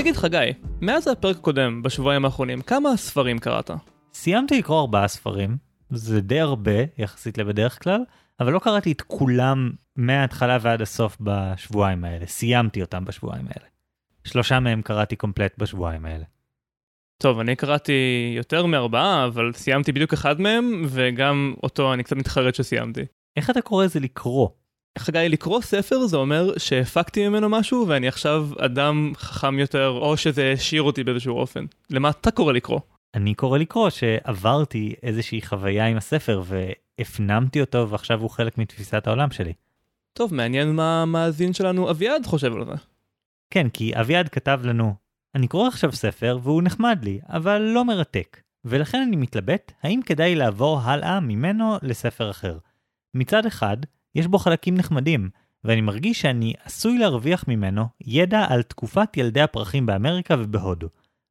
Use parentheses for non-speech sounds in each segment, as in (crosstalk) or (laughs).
תגיד חגי, מאז הפרק הקודם, בשבועיים האחרונים, כמה ספרים קראת? סיימתי לקרוא ארבעה ספרים, זה די הרבה יחסית לבדרך כלל, אבל לא קראתי את כולם מההתחלה ועד הסוף בשבועיים האלה, סיימתי אותם בשבועיים האלה. שלושה מהם קראתי קומפלט בשבועיים האלה. טוב, אני קראתי יותר מארבעה, אבל סיימתי בדיוק אחד מהם, וגם אותו אני קצת מתחרט שסיימתי. איך אתה קורא לזה לקרוא? חגי, לקרוא ספר זה אומר שהפקתי ממנו משהו ואני עכשיו אדם חכם יותר, או שזה העשיר אותי באיזשהו אופן. למה אתה קורא לקרוא? אני קורא לקרוא שעברתי איזושהי חוויה עם הספר והפנמתי אותו ועכשיו הוא חלק מתפיסת העולם שלי. טוב, מעניין מה המאזין שלנו אביעד חושב על זה. כן, כי אביעד כתב לנו, אני קורא עכשיו ספר והוא נחמד לי, אבל לא מרתק. ולכן אני מתלבט האם כדאי לעבור הלאה ממנו לספר אחר. מצד אחד, יש בו חלקים נחמדים, ואני מרגיש שאני עשוי להרוויח ממנו ידע על תקופת ילדי הפרחים באמריקה ובהודו.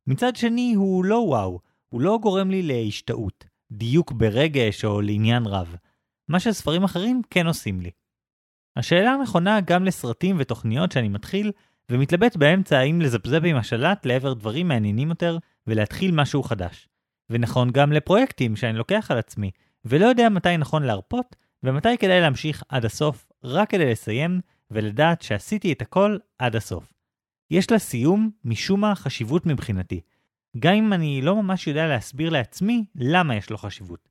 מצד שני, הוא לא וואו, הוא לא גורם לי להשתאות, דיוק ברגש או לעניין רב. מה שספרים אחרים כן עושים לי. השאלה נכונה גם לסרטים ותוכניות שאני מתחיל, ומתלבט באמצע האם לזפזפ עם השלט לעבר דברים מעניינים יותר ולהתחיל משהו חדש. ונכון גם לפרויקטים שאני לוקח על עצמי, ולא יודע מתי נכון להרפות ומתי כדאי להמשיך עד הסוף, רק כדי לסיים ולדעת שעשיתי את הכל עד הסוף. יש לסיום, משום מה, חשיבות מבחינתי, גם אם אני לא ממש יודע להסביר לעצמי למה יש לו חשיבות.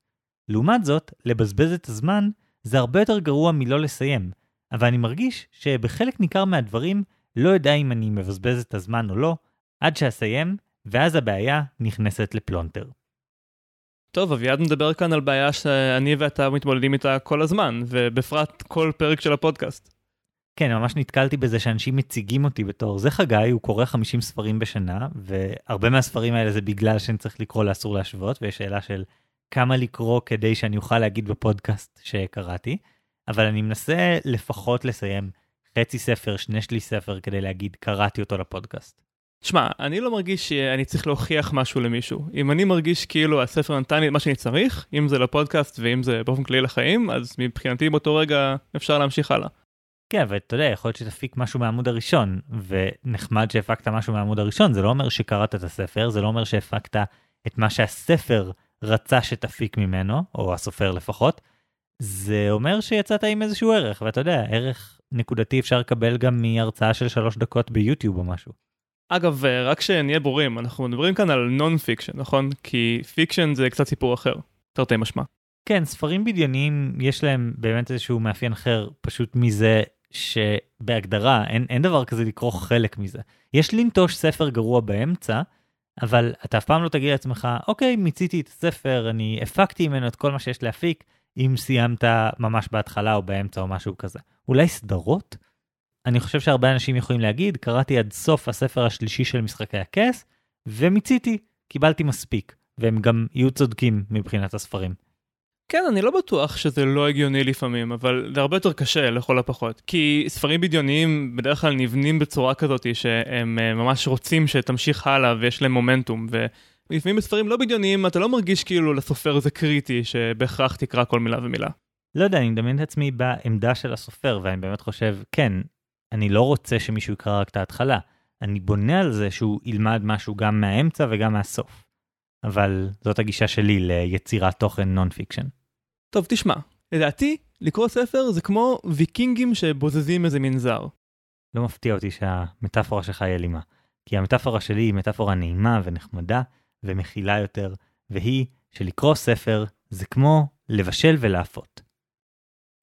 לעומת זאת, לבזבז את הזמן זה הרבה יותר גרוע מלא לסיים, אבל אני מרגיש שבחלק ניכר מהדברים לא יודע אם אני מבזבז את הזמן או לא, עד שאסיים, ואז הבעיה נכנסת לפלונטר. טוב, אביעד מדבר כאן על בעיה שאני ואתה מתמודדים איתה כל הזמן, ובפרט כל פרק של הפודקאסט. כן, ממש נתקלתי בזה שאנשים מציגים אותי בתור זה חגי, הוא קורא 50 ספרים בשנה, והרבה מהספרים האלה זה בגלל שאני צריך לקרוא לאסור להשוות, ויש שאלה של כמה לקרוא כדי שאני אוכל להגיד בפודקאסט שקראתי, אבל אני מנסה לפחות לסיים חצי ספר, שני שליש ספר, כדי להגיד קראתי אותו לפודקאסט. שמע, אני לא מרגיש שאני צריך להוכיח משהו למישהו. אם אני מרגיש כאילו הספר נתן לי את מה שאני צריך, אם זה לפודקאסט ואם זה באופן כללי לחיים, אז מבחינתי באותו רגע אפשר להמשיך הלאה. כן, אבל אתה יודע, יכול להיות שתפיק משהו מהעמוד הראשון, ונחמד שהפקת משהו מהעמוד הראשון, זה לא אומר שקראת את הספר, זה לא אומר שהפקת את מה שהספר רצה שתפיק ממנו, או הסופר לפחות, זה אומר שיצאת עם איזשהו ערך, ואתה יודע, ערך נקודתי אפשר לקבל גם מהרצאה של שלוש דקות ביוטיוב או משהו. אגב, רק שנהיה ברורים, אנחנו מדברים כאן על non-fiction, נכון? כי fiction זה קצת סיפור אחר, תרתי משמע. כן, ספרים בדיוניים יש להם באמת איזשהו מאפיין אחר, פשוט מזה שבהגדרה אין, אין דבר כזה לקרוא חלק מזה. יש לנטוש ספר גרוע באמצע, אבל אתה אף פעם לא תגיד לעצמך, אוקיי, מיציתי את הספר, אני הפקתי ממנו את כל מה שיש להפיק, אם סיימת ממש בהתחלה או באמצע או משהו כזה. אולי סדרות? אני חושב שהרבה אנשים יכולים להגיד, קראתי עד סוף הספר השלישי של משחקי הכס, ומיציתי, קיבלתי מספיק, והם גם יהיו צודקים מבחינת הספרים. כן, אני לא בטוח שזה לא הגיוני לפעמים, אבל זה הרבה יותר קשה לכל הפחות. כי ספרים בדיוניים בדרך כלל נבנים בצורה כזאת שהם אה, ממש רוצים שתמשיך הלאה ויש להם מומנטום, ולפעמים בספרים לא בדיוניים אתה לא מרגיש כאילו לסופר זה קריטי שבהכרח תקרא כל מילה ומילה. לא יודע, אני מדמיין את עצמי בעמדה של הסופר, ואני באמת חושב, כן, אני לא רוצה שמישהו יקרא רק את ההתחלה. אני בונה על זה שהוא ילמד משהו גם מהאמצע וגם מהסוף. אבל זאת הגישה שלי ליצירת תוכן non-fiction. טוב, תשמע, לדעתי, לקרוא ספר זה כמו ויקינגים שבוזזים איזה מנזר. לא מפתיע אותי שהמטאפורה שלך היא אלימה, כי המטאפורה שלי היא מטאפורה נעימה ונחמדה ומכילה יותר, והיא שלקרוא ספר זה כמו לבשל ולאפות.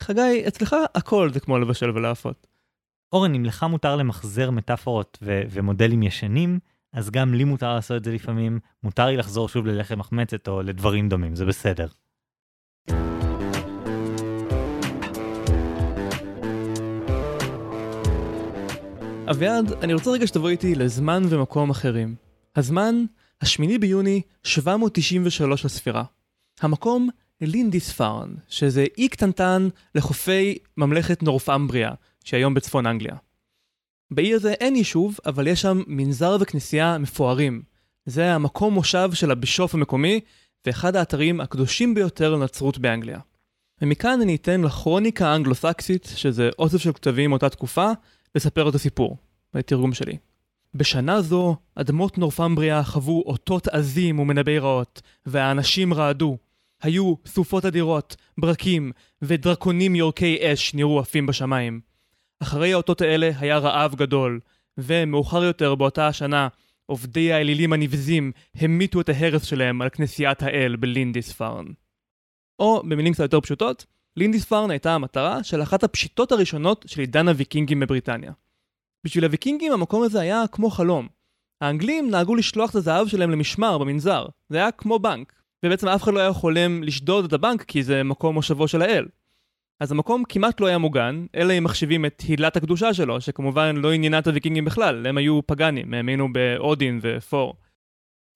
חגי, אצלך הכל זה כמו לבשל ולאפות. אורן, אם לך מותר למחזר מטאפורות ו- ומודלים ישנים, אז גם לי מותר לעשות את זה לפעמים, מותר לי לחזור שוב ללחם מחמצת או לדברים דומים, זה בסדר. אביעד, אני רוצה רגע שתבוא איתי לזמן ומקום אחרים. הזמן, השמיני ביוני 793 לספירה. המקום, לינדיספארן, שזה אי קטנטן לחופי ממלכת נורפמבריה, שהיום בצפון אנגליה. בעיר הזה אין יישוב, אבל יש שם מנזר וכנסייה מפוארים. זה המקום מושב של הבישוף המקומי, ואחד האתרים הקדושים ביותר לנצרות באנגליה. ומכאן אני אתן לכרוניקה האנגלו-סקסית, שזה אוסף של כתבים מאותה תקופה, לספר את הסיפור, בתרגום שלי. בשנה זו, אדמות נורפמבריה חוו אותות עזים ומנבאי רעות, והאנשים רעדו. היו סופות אדירות, ברקים, ודרקונים יורקי אש נראו עפים בשמיים. אחרי האותות האלה היה רעב גדול, ומאוחר יותר באותה השנה, עובדי האלילים הנבזים המיתו את ההרס שלהם על כנסיית האל בלינדיספרן. או במילים קצת יותר פשוטות, לינדיספרן הייתה המטרה של אחת הפשיטות הראשונות של עידן הוויקינגים בבריטניה. בשביל הוויקינגים המקום הזה היה כמו חלום. האנגלים נהגו לשלוח את הזהב שלהם למשמר במנזר, זה היה כמו בנק, ובעצם אף אחד לא היה חולם לשדוד את הבנק כי זה מקום מושבו של האל. אז המקום כמעט לא היה מוגן, אלא אם מחשיבים את הילת הקדושה שלו, שכמובן לא עניינה את הוויקינגים בכלל, הם היו פגאנים, האמינו באודין ופור.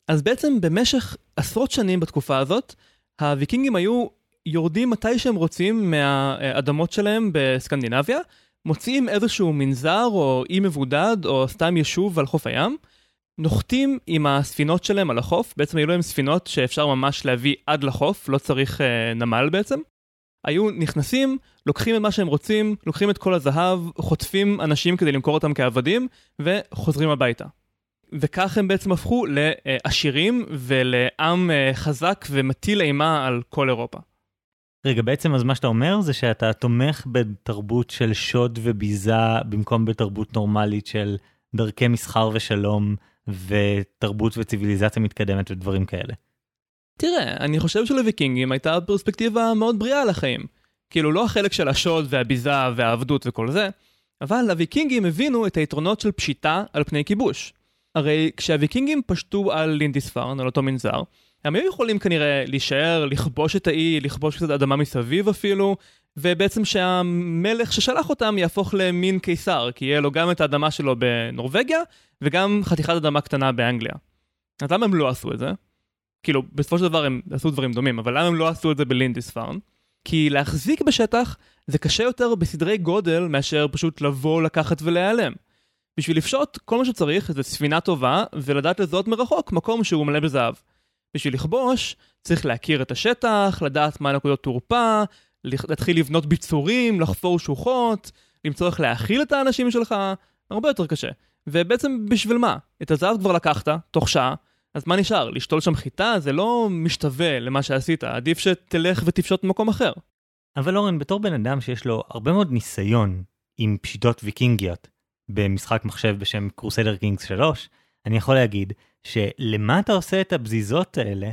אז בעצם במשך עשרות שנים בתקופה הזאת, הוויקינגים היו יורדים מתי שהם רוצים מהאדמות שלהם בסקנדינביה, מוצאים איזשהו מנזר או אי מבודד או סתם יישוב על חוף הים, נוחתים עם הספינות שלהם על החוף, בעצם היו להם ספינות שאפשר ממש להביא עד לחוף, לא צריך אה, נמל בעצם. היו נכנסים, לוקחים את מה שהם רוצים, לוקחים את כל הזהב, חוטפים אנשים כדי למכור אותם כעבדים, וחוזרים הביתה. וכך הם בעצם הפכו לעשירים ולעם אה, חזק ומטיל אימה על כל אירופה. רגע, בעצם אז מה שאתה אומר זה שאתה תומך בתרבות של שוד וביזה במקום בתרבות נורמלית של דרכי מסחר ושלום ותרבות וציוויליזציה מתקדמת ודברים כאלה. תראה, אני חושב שלוויקינגים הייתה פרספקטיבה מאוד בריאה לחיים. כאילו לא החלק של השוד והביזה והעבדות וכל זה, אבל הוויקינגים הבינו את היתרונות של פשיטה על פני כיבוש. הרי כשהוויקינגים פשטו על לינדיספרן, על אותו מנזר, הם היו יכולים כנראה להישאר, לכבוש את האי, לכבוש קצת אדמה מסביב אפילו, ובעצם שהמלך ששלח אותם יהפוך למין קיסר, כי יהיה לו גם את האדמה שלו בנורבגיה, וגם חתיכת אדמה קטנה באנגליה. אז למה הם לא עשו את זה? כאילו, בסופו של דבר הם עשו דברים דומים, אבל למה הם לא עשו את זה בלינדיספארן? כי להחזיק בשטח זה קשה יותר בסדרי גודל מאשר פשוט לבוא, לקחת ולהיעלם. בשביל לפשוט, כל מה שצריך זה ספינה טובה, ולדעת לזהות מרחוק מקום שהוא מלא בזהב. בשביל לכבוש, צריך להכיר את השטח, לדעת מה נקודות תורפה, להתחיל לבנות ביצורים, לחפור שוחות, למצוא איך להאכיל את האנשים שלך, הרבה יותר קשה. ובעצם בשביל מה? את הזהב כבר לקחת, תוך שעה, אז מה נשאר? לשתול שם חיטה? זה לא משתווה למה שעשית, עדיף שתלך ותפשוט במקום אחר. אבל אורן, בתור בן אדם שיש לו הרבה מאוד ניסיון עם פשיטות ויקינגיות במשחק מחשב בשם קרוסדר קינגס 3, אני יכול להגיד שלמה אתה עושה את הבזיזות האלה,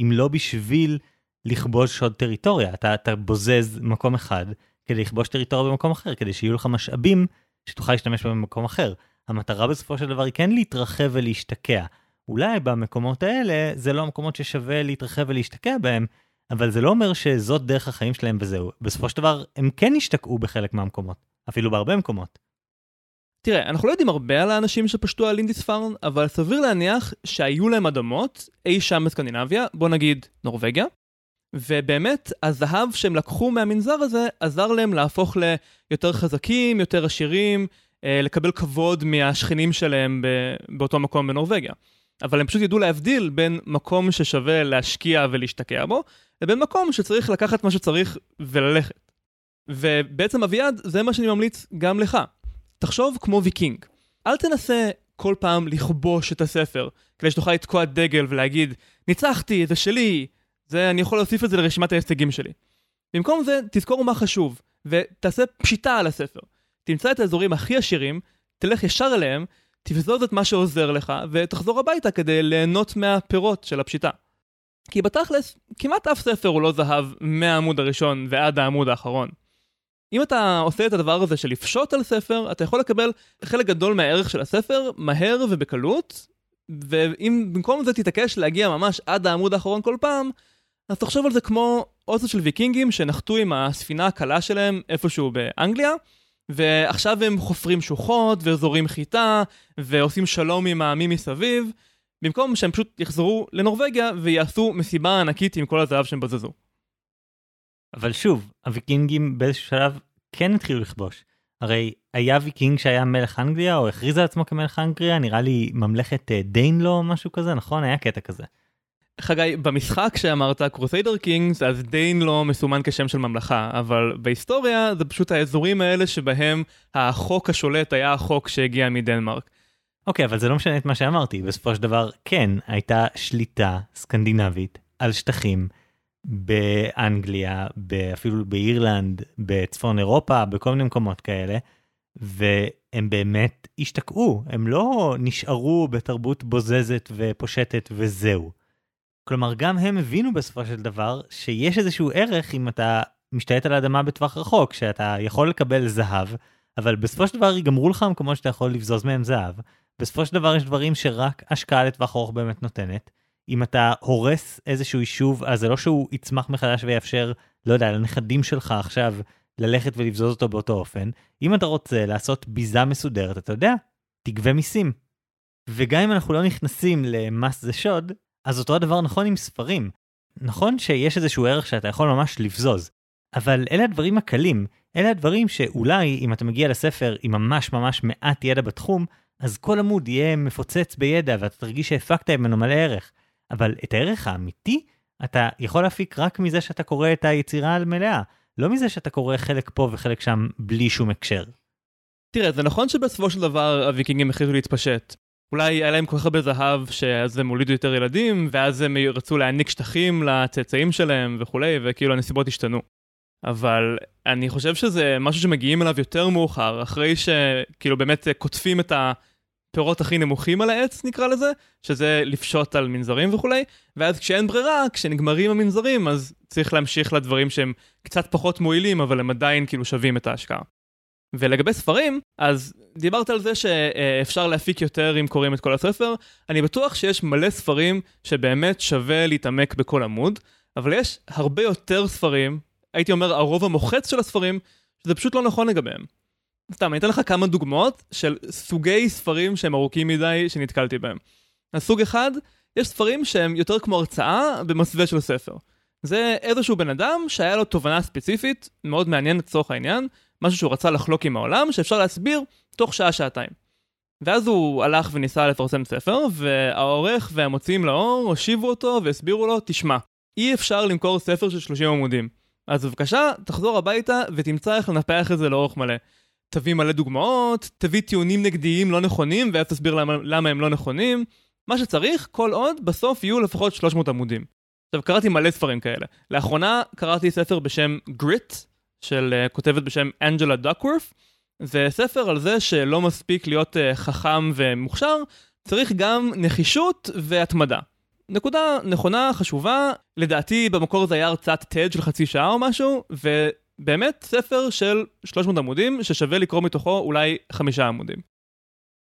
אם לא בשביל לכבוש עוד טריטוריה? אתה, אתה בוזז מקום אחד כדי לכבוש טריטוריה במקום אחר, כדי שיהיו לך משאבים שתוכל להשתמש בהם במקום אחר. המטרה בסופו של דבר היא כן להתרחב ולהשתקע. אולי במקומות האלה זה לא המקומות ששווה להתרחב ולהשתקע בהם, אבל זה לא אומר שזאת דרך החיים שלהם וזהו. בסופו של דבר הם כן השתקעו בחלק מהמקומות, אפילו בהרבה מקומות. תראה, אנחנו לא יודעים הרבה על האנשים שפשטו על אינדיספארן, אבל סביר להניח שהיו להם אדמות אי שם בסקנדינביה, בוא נגיד נורבגיה, ובאמת הזהב שהם לקחו מהמנזר הזה עזר להם להפוך ליותר חזקים, יותר עשירים, אה, לקבל כבוד מהשכנים שלהם באותו מקום בנורבגיה. אבל הם פשוט ידעו להבדיל בין מקום ששווה להשקיע ולהשתקע בו, לבין מקום שצריך לקחת מה שצריך וללכת. ובעצם אביעד, זה מה שאני ממליץ גם לך. תחשוב כמו ויקינג. אל תנסה כל פעם לכבוש את הספר, כדי שתוכל לתקוע דגל ולהגיד, ניצחתי, זה שלי, זה, אני יכול להוסיף את זה לרשימת ההישגים שלי. במקום זה, תזכור מה חשוב, ותעשה פשיטה על הספר. תמצא את האזורים הכי עשירים, תלך ישר אליהם, תבזוז את מה שעוזר לך, ותחזור הביתה כדי ליהנות מהפירות של הפשיטה. כי בתכלס, כמעט אף ספר הוא לא זהב מהעמוד הראשון ועד העמוד האחרון. אם אתה עושה את הדבר הזה של לפשוט על ספר, אתה יכול לקבל חלק גדול מהערך של הספר מהר ובקלות, ואם במקום זה תתעקש להגיע ממש עד העמוד האחרון כל פעם, אז תחשוב על זה כמו אוסף של ויקינגים שנחתו עם הספינה הקלה שלהם איפשהו באנגליה, ועכשיו הם חופרים שוחות וזורים חיטה ועושים שלום עם העמים מסביב, במקום שהם פשוט יחזרו לנורבגיה ויעשו מסיבה ענקית עם כל הזהב שהם בזזו. אבל שוב, הוויקינגים באיזשהו שלב כן התחילו לכבוש. הרי היה ויקינג שהיה מלך אנגליה או הכריז על עצמו כמלך אנגליה, נראה לי ממלכת אה, Danelaw או משהו כזה, נכון? היה קטע כזה. חגי, במשחק שאמרת Crusader Kings, אז Danelaw מסומן כשם של ממלכה, אבל בהיסטוריה זה פשוט האזורים האלה שבהם החוק השולט היה החוק שהגיע מדנמרק. אוקיי, אבל זה לא משנה את מה שאמרתי, בסופו של דבר כן, הייתה שליטה סקנדינבית על שטחים באנגליה, אפילו באירלנד, בצפון אירופה, בכל מיני מקומות כאלה, והם באמת השתקעו, הם לא נשארו בתרבות בוזזת ופושטת וזהו. כלומר, גם הם הבינו בסופו של דבר שיש איזשהו ערך אם אתה משתלט על האדמה בטווח רחוק, שאתה יכול לקבל זהב, אבל בסופו של דבר ייגמרו לך המקומות שאתה יכול לבזוז מהם זהב. בסופו של דבר יש דברים שרק השקעה לטווח ארוך באמת נותנת. אם אתה הורס איזשהו יישוב, אז זה לא שהוא יצמח מחדש ויאפשר, לא יודע, לנכדים שלך עכשיו ללכת ולבזוז אותו באותו אופן. אם אתה רוצה לעשות ביזה מסודרת, אתה יודע, תגבה מיסים. וגם אם אנחנו לא נכנסים למס זה שוד, אז אותו הדבר נכון עם ספרים. נכון שיש איזשהו ערך שאתה יכול ממש לבזוז, אבל אלה הדברים הקלים, אלה הדברים שאולי אם אתה מגיע לספר עם ממש ממש מעט ידע בתחום, אז כל עמוד יהיה מפוצץ בידע ואתה תרגיש שהפקת ממנו מלא ערך. אבל את הערך האמיתי, אתה יכול להפיק רק מזה שאתה קורא את היצירה על מלאה, לא מזה שאתה קורא חלק פה וחלק שם בלי שום הקשר. תראה, זה נכון שבסופו של דבר הוויקינגים החליטו להתפשט. אולי היה להם כל כך הרבה זהב שאז הם הולידו יותר ילדים, ואז הם רצו להעניק שטחים לצאצאים שלהם וכולי, וכאילו הנסיבות השתנו. אבל אני חושב שזה משהו שמגיעים אליו יותר מאוחר, אחרי שכאילו באמת קוטפים את הפירות הכי נמוכים על העץ, נקרא לזה, שזה לפשוט על מנזרים וכולי, ואז כשאין ברירה, כשנגמרים המנזרים, אז צריך להמשיך לדברים שהם קצת פחות מועילים, אבל הם עדיין כאילו שווים את ההשקעה. ולגבי ספרים, אז דיברת על זה שאפשר להפיק יותר אם קוראים את כל הספר. אני בטוח שיש מלא ספרים שבאמת שווה להתעמק בכל עמוד, אבל יש הרבה יותר ספרים הייתי אומר, הרוב המוחץ של הספרים, שזה פשוט לא נכון לגביהם. סתם, אני אתן לך כמה דוגמאות של סוגי ספרים שהם ארוכים מדי שנתקלתי בהם. אז סוג אחד, יש ספרים שהם יותר כמו הרצאה במסווה של ספר. זה איזשהו בן אדם שהיה לו תובנה ספציפית, מאוד מעניין לצורך העניין, משהו שהוא רצה לחלוק עם העולם, שאפשר להסביר תוך שעה-שעתיים. ואז הוא הלך וניסה לפרסם ספר, והעורך והמוציאים לאור הושיבו אותו והסבירו לו, תשמע, אי אפשר למכור ספר של 30 עמודים. אז בבקשה, תחזור הביתה ותמצא איך לנפח את זה לאורך מלא. תביא מלא דוגמאות, תביא טיעונים נגדיים לא נכונים, ואז תסביר למה, למה הם לא נכונים. מה שצריך, כל עוד, בסוף יהיו לפחות 300 עמודים. עכשיו, קראתי מלא ספרים כאלה. לאחרונה קראתי ספר בשם גריט, של uh, כותבת בשם אנג'לה דוקוורף. זה ספר על זה שלא מספיק להיות uh, חכם ומוכשר, צריך גם נחישות והתמדה. נקודה נכונה, חשובה, לדעתי במקור זה היה הרצאת TED של חצי שעה או משהו, ובאמת ספר של 300 עמודים ששווה לקרוא מתוכו אולי חמישה עמודים.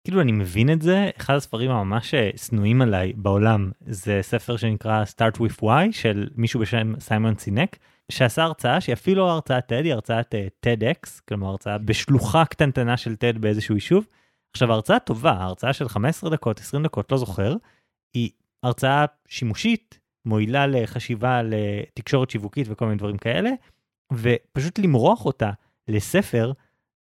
כאילו אני מבין את זה, אחד הספרים הממש אה, שנואים עליי בעולם זה ספר שנקרא Start with Why של מישהו בשם סיימון סינק, שעשה הרצאה שהיא אפילו לא הרצאת TED, היא הרצאת TEDx, כלומר הרצאה בשלוחה קטנטנה של TED באיזשהו יישוב. עכשיו ההרצאה טובה, ההרצאה של 15 דקות, 20 דקות, לא זוכר, היא הרצאה שימושית, מועילה לחשיבה לתקשורת שיווקית וכל מיני דברים כאלה, ופשוט למרוח אותה לספר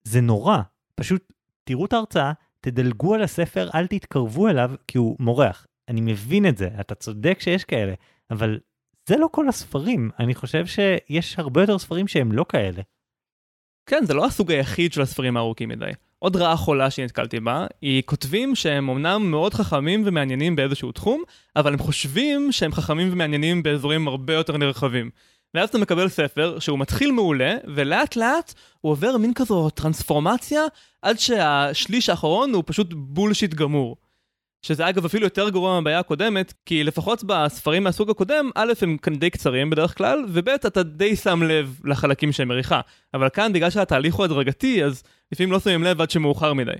זה נורא. פשוט תראו את ההרצאה, תדלגו על הספר, אל תתקרבו אליו כי הוא מורח. אני מבין את זה, אתה צודק שיש כאלה, אבל זה לא כל הספרים. אני חושב שיש הרבה יותר ספרים שהם לא כאלה. כן, זה לא הסוג היחיד של הספרים הארוכים מדי. עוד רעה חולה שנתקלתי בה, היא כותבים שהם אמנם מאוד חכמים ומעניינים באיזשהו תחום, אבל הם חושבים שהם חכמים ומעניינים באזורים הרבה יותר נרחבים. ואז אתה מקבל ספר שהוא מתחיל מעולה, ולאט לאט הוא עובר מין כזו טרנספורמציה, עד שהשליש האחרון הוא פשוט בולשיט גמור. שזה אגב אפילו יותר גרוע מהבעיה הקודמת, כי לפחות בספרים מהסוג הקודם, א' הם כאן די קצרים בדרך כלל, וב' אתה די שם לב לחלקים שהם מריחה. אבל כאן בגלל שהתהליך הוא הדרגתי, אז לפעמים לא שמים לב עד שמאוחר מדי.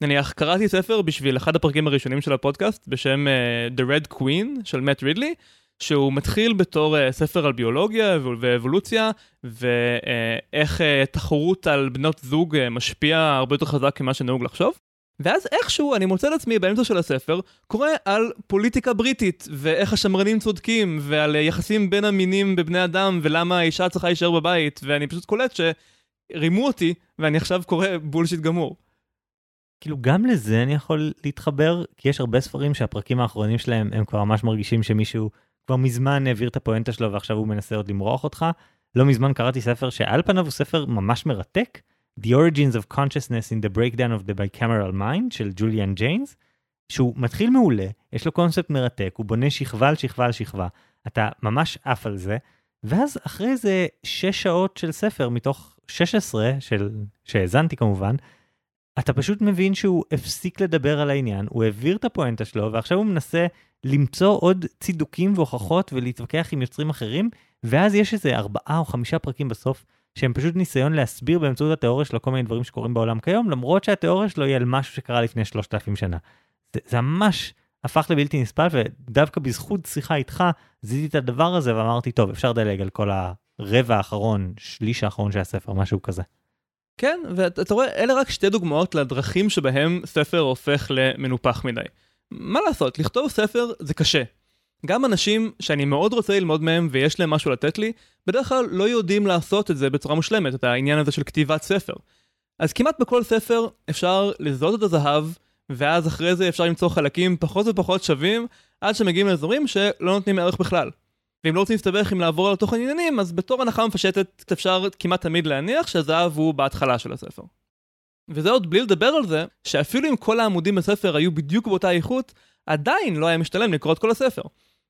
נניח, קראתי ספר בשביל אחד הפרקים הראשונים של הפודקאסט, בשם uh, The Red Queen של מאט רידלי, שהוא מתחיל בתור uh, ספר על ביולוגיה ואבולוציה, ואיך uh, uh, תחרות על בנות זוג uh, משפיע הרבה יותר חזק ממה שנהוג לחשוב. ואז איכשהו אני מוצא לעצמי באמצע של הספר קורא על פוליטיקה בריטית ואיך השמרנים צודקים ועל יחסים בין המינים בבני אדם ולמה האישה צריכה להישאר בבית ואני פשוט קולט שרימו אותי ואני עכשיו קורא בולשיט גמור. כאילו גם לזה אני יכול להתחבר כי יש הרבה ספרים שהפרקים האחרונים שלהם הם כבר ממש מרגישים שמישהו כבר מזמן העביר את הפואנטה שלו ועכשיו הוא מנסה עוד למרוח אותך. לא מזמן קראתי ספר שעל פניו הוא ספר ממש מרתק The Origins of Consciousness in the Breakdown of the Bicameral Mind של ג'וליאן ג'יינס, שהוא מתחיל מעולה, יש לו קונספט מרתק, הוא בונה שכבה על שכבה על שכבה, אתה ממש עף על זה, ואז אחרי איזה 6 שעות של ספר מתוך 16, של... שהאזנתי כמובן, אתה פשוט מבין שהוא הפסיק לדבר על העניין, הוא העביר את הפואנטה שלו, ועכשיו הוא מנסה למצוא עוד צידוקים והוכחות ולהתווכח עם יוצרים אחרים, ואז יש איזה ארבעה או חמישה פרקים בסוף, שהם פשוט ניסיון להסביר באמצעות התיאוריה שלו כל מיני דברים שקורים בעולם כיום, למרות שהתיאוריה שלו היא על משהו שקרה לפני 3,000 שנה. זה, זה ממש הפך לבלתי נסבל, ודווקא בזכות שיחה איתך, זיהיתי את הדבר הזה ואמרתי, טוב, אפשר לדלג על כל הרבע האחרון, שליש האחרון של הספר, משהו כזה. כן, ואתה רואה, אלה רק שתי דוגמאות לדרכים שבהם ספר הופך למנופח מדי. מה לעשות, לכתוב ספר זה קשה. גם אנשים שאני מאוד רוצה ללמוד מהם ויש להם משהו לתת לי, בדרך כלל לא יודעים לעשות את זה בצורה מושלמת, את העניין הזה של כתיבת ספר. אז כמעט בכל ספר אפשר לזהות את הזהב, ואז אחרי זה אפשר למצוא חלקים פחות ופחות שווים, עד שמגיעים לאזורים שלא נותנים ערך בכלל. ואם לא רוצים להסתבך עם לעבור על תוכן עניינים, אז בתור הנחה מפשטת אפשר כמעט תמיד להניח שהזהב הוא בהתחלה של הספר. וזה עוד בלי לדבר על זה, שאפילו אם כל העמודים בספר היו בדיוק באותה איכות, עדיין לא היה משתלם לקרוא את כל הספר.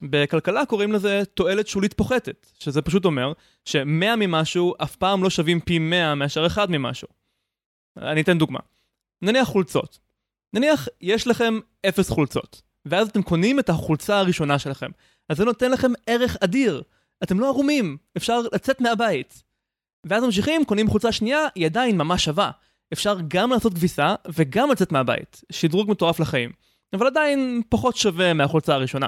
בכלכלה קוראים לזה תועלת שולית פוחתת, שזה פשוט אומר ש-100 ממשהו אף פעם לא שווים פי 100 מאשר 1 ממשהו. אני אתן דוגמה. נניח חולצות. נניח יש לכם 0 חולצות, ואז אתם קונים את החולצה הראשונה שלכם. אז זה נותן לכם ערך אדיר. אתם לא ערומים, אפשר לצאת מהבית. ואז ממשיכים, קונים חולצה שנייה, היא עדיין ממש שווה. אפשר גם לעשות כביסה וגם לצאת מהבית. שדרוג מטורף לחיים. אבל עדיין פחות שווה מהחולצה הראשונה.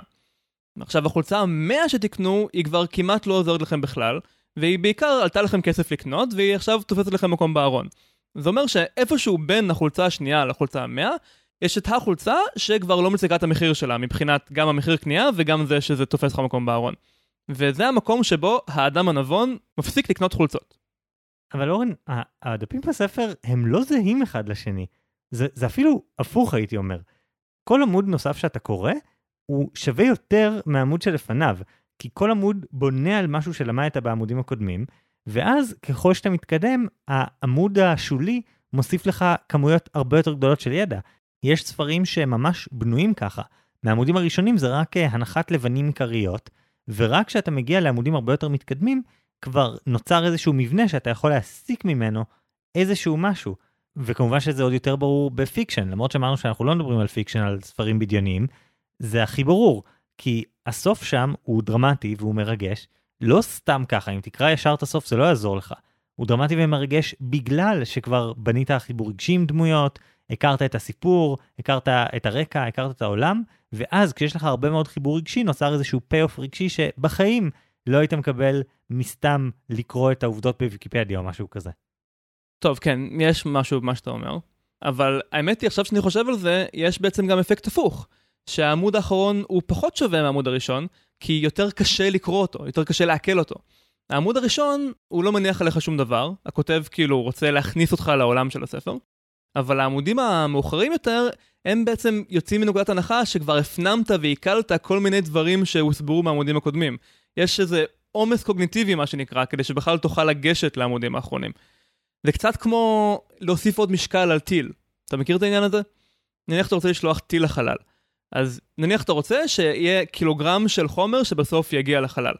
עכשיו החולצה המאה שתקנו היא כבר כמעט לא עוזרת לכם בכלל, והיא בעיקר עלתה לכם כסף לקנות, והיא עכשיו תופסת לכם מקום בארון. זה אומר שאיפשהו בין החולצה השנייה לחולצה המאה, יש את החולצה שכבר לא מצגה את המחיר שלה, מבחינת גם המחיר קנייה וגם זה שזה תופס לך מקום בארון. וזה המקום שבו האדם הנבון מפסיק לקנות חולצות. אבל אורן, הדפים בספר הם לא זהים אחד לשני. זה, זה אפילו הפוך הייתי אומר. כל עמוד נוסף שאתה קורא, הוא שווה יותר מהעמוד שלפניו, כי כל עמוד בונה על משהו שלמדת בעמודים הקודמים, ואז ככל שאתה מתקדם, העמוד השולי מוסיף לך כמויות הרבה יותר גדולות של ידע. יש ספרים שממש בנויים ככה. מהעמודים הראשונים זה רק אה, הנחת לבנים עיקריות, ורק כשאתה מגיע לעמודים הרבה יותר מתקדמים, כבר נוצר איזשהו מבנה שאתה יכול להסיק ממנו איזשהו משהו. וכמובן שזה עוד יותר ברור ב fiction, למרות שאמרנו שאנחנו לא מדברים על fiction, על ספרים בדיוניים, זה הכי ברור, כי הסוף שם הוא דרמטי והוא מרגש, לא סתם ככה, אם תקרא ישר את הסוף זה לא יעזור לך. הוא דרמטי ומרגש בגלל שכבר בנית חיבור רגשי עם דמויות, הכרת את הסיפור, הכרת את הרקע, הכרת את העולם, ואז כשיש לך הרבה מאוד חיבור רגשי, נוצר איזשהו פי-אוף רגשי שבחיים לא היית מקבל מסתם לקרוא את העובדות בוויקיפדיה או משהו כזה. טוב, כן, יש משהו במה שאתה אומר, אבל האמת היא, עכשיו שאני חושב על זה, יש בעצם גם אפקט הפוך, שהעמוד האחרון הוא פחות שווה מהעמוד הראשון, כי יותר קשה לקרוא אותו, יותר קשה לעכל אותו. העמוד הראשון, הוא לא מניח עליך שום דבר, הכותב כאילו רוצה להכניס אותך לעולם של הספר, אבל העמודים המאוחרים יותר, הם בעצם יוצאים מנקודת הנחה שכבר הפנמת ועיכלת כל מיני דברים שהוסברו מהעמודים הקודמים. יש איזה עומס קוגניטיבי, מה שנקרא, כדי שבכלל תוכל לגשת לעמודים האחרונים. זה קצת כמו להוסיף עוד משקל על טיל. אתה מכיר את העניין הזה? נניח שאתה רוצה לשלוח טיל לחלל. אז נניח אתה רוצה שיהיה קילוגרם של חומר שבסוף יגיע לחלל.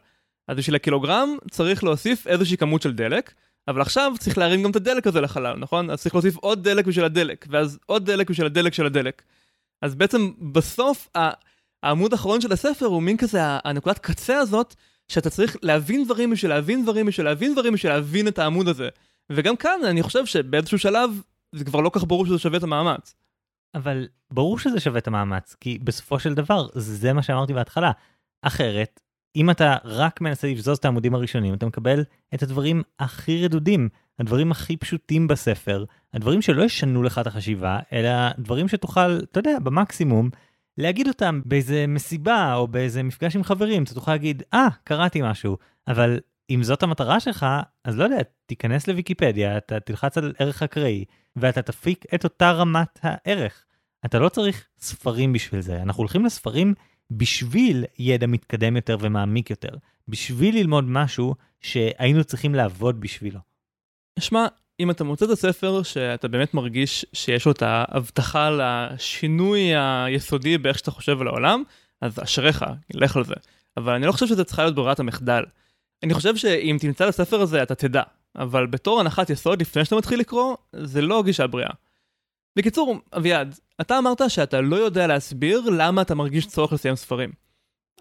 אז בשביל הקילוגרם צריך להוסיף איזושהי כמות של דלק, אבל עכשיו צריך להרים גם את הדלק הזה לחלל, נכון? אז צריך להוסיף עוד דלק בשביל הדלק, ואז עוד דלק בשביל הדלק של הדלק. אז בעצם בסוף העמוד האחרון של הספר הוא מין כזה הנקודת קצה הזאת, שאתה צריך להבין דברים בשביל להבין דברים בשביל להבין דברים בשביל להבין את העמוד הזה. וגם כאן אני חושב שבאיזשהו שלב זה כבר לא כך ברור שזה שווה את המאמץ. אבל ברור שזה שווה את המאמץ, כי בסופו של דבר זה מה שאמרתי בהתחלה. אחרת, אם אתה רק מנסה לבזוז את העמודים הראשונים, אתה מקבל את הדברים הכי רדודים, הדברים הכי פשוטים בספר, הדברים שלא ישנו לך את החשיבה, אלא דברים שתוכל, אתה יודע, במקסימום, להגיד אותם באיזה מסיבה או באיזה מפגש עם חברים, אתה תוכל להגיד, אה, ah, קראתי משהו, אבל אם זאת המטרה שלך, אז לא יודע, תיכנס לוויקיפדיה, אתה תלחץ על ערך אקראי, ואתה תפיק את אותה רמת הערך. אתה לא צריך ספרים בשביל זה, אנחנו הולכים לספרים בשביל ידע מתקדם יותר ומעמיק יותר, בשביל ללמוד משהו שהיינו צריכים לעבוד בשבילו. שמע, אם אתה מוצא את הספר שאתה באמת מרגיש שיש לו את ההבטחה לשינוי היסודי באיך שאתה חושב על העולם, אז אשריך, לך על זה. אבל אני לא חושב שזה צריכה להיות ברירת המחדל. אני חושב שאם תמצא את הספר הזה אתה תדע, אבל בתור הנחת יסוד לפני שאתה מתחיל לקרוא, זה לא גישה בריאה. בקיצור, אביעד, אתה אמרת שאתה לא יודע להסביר למה אתה מרגיש צורך לסיים ספרים.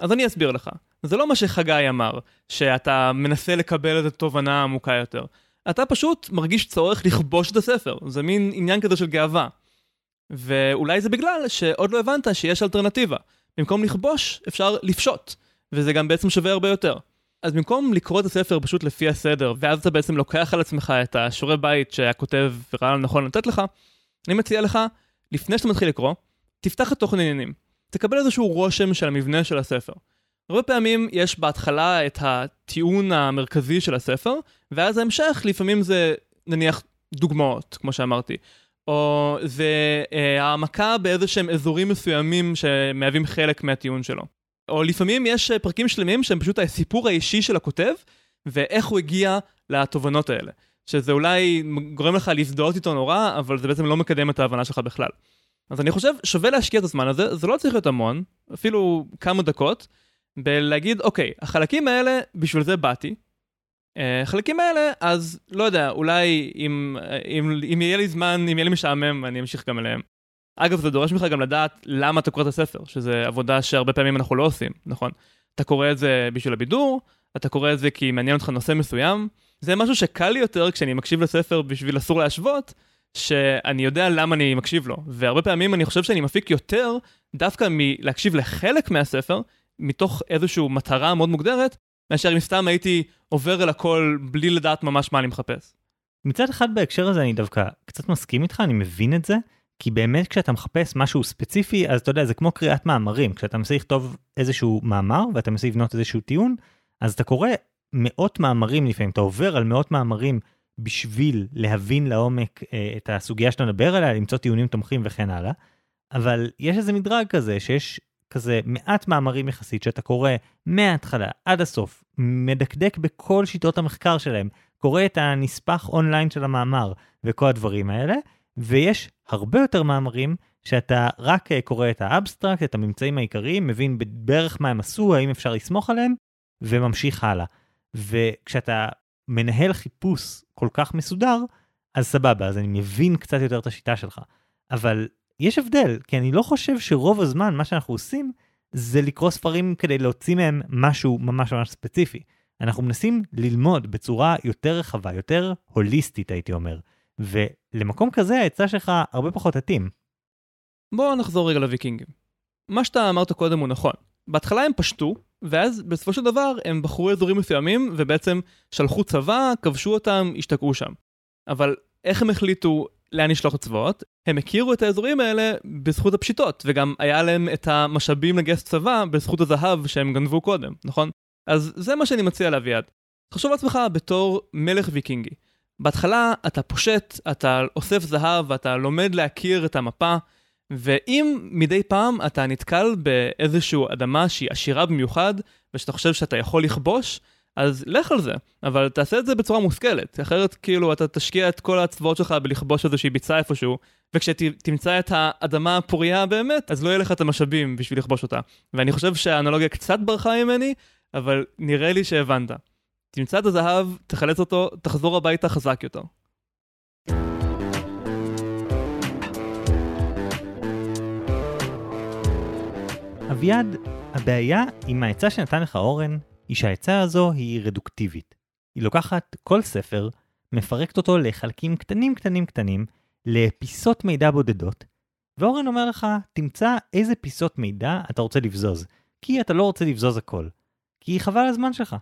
אז אני אסביר לך. זה לא מה שחגי אמר, שאתה מנסה לקבל איזו תובנה עמוקה יותר. אתה פשוט מרגיש צורך לכבוש את הספר, זה מין עניין כזה של גאווה. ואולי זה בגלל שעוד לא הבנת שיש אלטרנטיבה. במקום לכבוש, אפשר לפשוט, וזה גם בעצם שווה הרבה יותר. אז במקום לקרוא את הספר פשוט לפי הסדר, ואז אתה בעצם לוקח על עצמך את השיעורי בית שהכותב ראה לנכון לתת לך, אני מציע לך, לפני שאתה מתחיל לקרוא, תפתח את תוכן העניינים. תקבל איזשהו רושם של המבנה של הספר. הרבה פעמים יש בהתחלה את הטיעון המרכזי של הספר, ואז ההמשך לפעמים זה נניח דוגמאות, כמו שאמרתי. או זה אה, העמקה באיזה שהם אזורים מסוימים שמהווים חלק מהטיעון שלו. או לפעמים יש אה, פרקים שלמים שהם פשוט הסיפור האישי של הכותב, ואיך הוא הגיע לתובנות האלה. שזה אולי גורם לך להזדהות איתו נורא, אבל זה בעצם לא מקדם את ההבנה שלך בכלל. אז אני חושב, שווה להשקיע את הזמן הזה, זה לא צריך להיות המון, אפילו כמה דקות, בלהגיד, אוקיי, החלקים האלה, בשביל זה באתי. אה, החלקים האלה, אז לא יודע, אולי אם, אם, אם יהיה לי זמן, אם יהיה לי משעמם, אני אמשיך גם אליהם. אגב, זה דורש ממך גם לדעת למה אתה קורא את הספר, שזה עבודה שהרבה פעמים אנחנו לא עושים, נכון? אתה קורא את זה בשביל הבידור, אתה קורא את זה כי מעניין אותך נושא מסוים. זה משהו שקל לי יותר כשאני מקשיב לספר בשביל אסור להשוות, שאני יודע למה אני מקשיב לו. והרבה פעמים אני חושב שאני מפיק יותר דווקא מלהקשיב לחלק מהספר, מתוך איזושהי מטרה מאוד מוגדרת, מאשר אם סתם הייתי עובר אל הכל בלי לדעת ממש מה אני מחפש. מצד אחד בהקשר הזה אני דווקא קצת מסכים איתך, אני מבין את זה, כי באמת כשאתה מחפש משהו ספציפי, אז אתה יודע, זה כמו קריאת מאמרים, כשאתה מנסה לכתוב איזשהו מאמר ואתה מנסה לבנות איזשהו טיעון, אז אתה קורא מאות מאמרים לפעמים, אתה עובר על מאות מאמרים בשביל להבין לעומק אה, את הסוגיה שאתה מדבר עליה, למצוא טיעונים תומכים וכן הלאה, אבל יש איזה מדרג כזה שיש כזה מעט מאמרים יחסית שאתה קורא מההתחלה עד הסוף, מדקדק בכל שיטות המחקר שלהם, קורא את הנספח אונליין של המאמר וכל הדברים האלה, ויש הרבה יותר מאמרים שאתה רק אה, קורא את האבסטרקט, את הממצאים העיקריים, מבין בערך מה הם עשו, האם אפשר לסמוך עליהם, וממשיך הלאה. וכשאתה מנהל חיפוש כל כך מסודר, אז סבבה, אז אני מבין קצת יותר את השיטה שלך. אבל יש הבדל, כי אני לא חושב שרוב הזמן מה שאנחנו עושים זה לקרוא ספרים כדי להוציא מהם משהו ממש ממש ספציפי. אנחנו מנסים ללמוד בצורה יותר רחבה, יותר הוליסטית הייתי אומר. ולמקום כזה העצה שלך הרבה פחות תתאים. בוא נחזור רגע לוויקינגים. מה שאתה אמרת קודם הוא נכון. בהתחלה הם פשטו, ואז בסופו של דבר הם בחרו אזורים מסוימים ובעצם שלחו צבא, כבשו אותם, השתקעו שם. אבל איך הם החליטו לאן לשלוח צבאות? הם הכירו את האזורים האלה בזכות הפשיטות, וגם היה להם את המשאבים לגייס צבא בזכות הזהב שהם גנבו קודם, נכון? אז זה מה שאני מציע לאביעד. תחשוב לעצמך בתור מלך ויקינגי. בהתחלה אתה פושט, אתה אוסף זהב ואתה לומד להכיר את המפה, ואם מדי פעם אתה נתקל באיזושהי אדמה שהיא עשירה במיוחד, ושאתה חושב שאתה יכול לכבוש, אז לך על זה, אבל תעשה את זה בצורה מושכלת, אחרת כאילו אתה תשקיע את כל הצבאות שלך בלכבוש איזושהי ביצה איפשהו, וכשתמצא את האדמה הפוריה באמת, אז לא יהיה לך את המשאבים בשביל לכבוש אותה. ואני חושב שהאנלוגיה קצת ברחה ממני, אבל נראה לי שהבנת. תמצא את הזהב, תחלץ אותו, תחזור הביתה חזק יותר. אביעד, הבעיה עם העצה שנתן לך אורן, היא שהעצה הזו היא רדוקטיבית. היא לוקחת כל ספר, מפרקת אותו לחלקים קטנים קטנים קטנים, לפיסות מידע בודדות, ואורן אומר לך, תמצא איזה פיסות מידע אתה רוצה לבזוז, כי אתה לא רוצה לבזוז הכל. כי חבל הזמן שלך.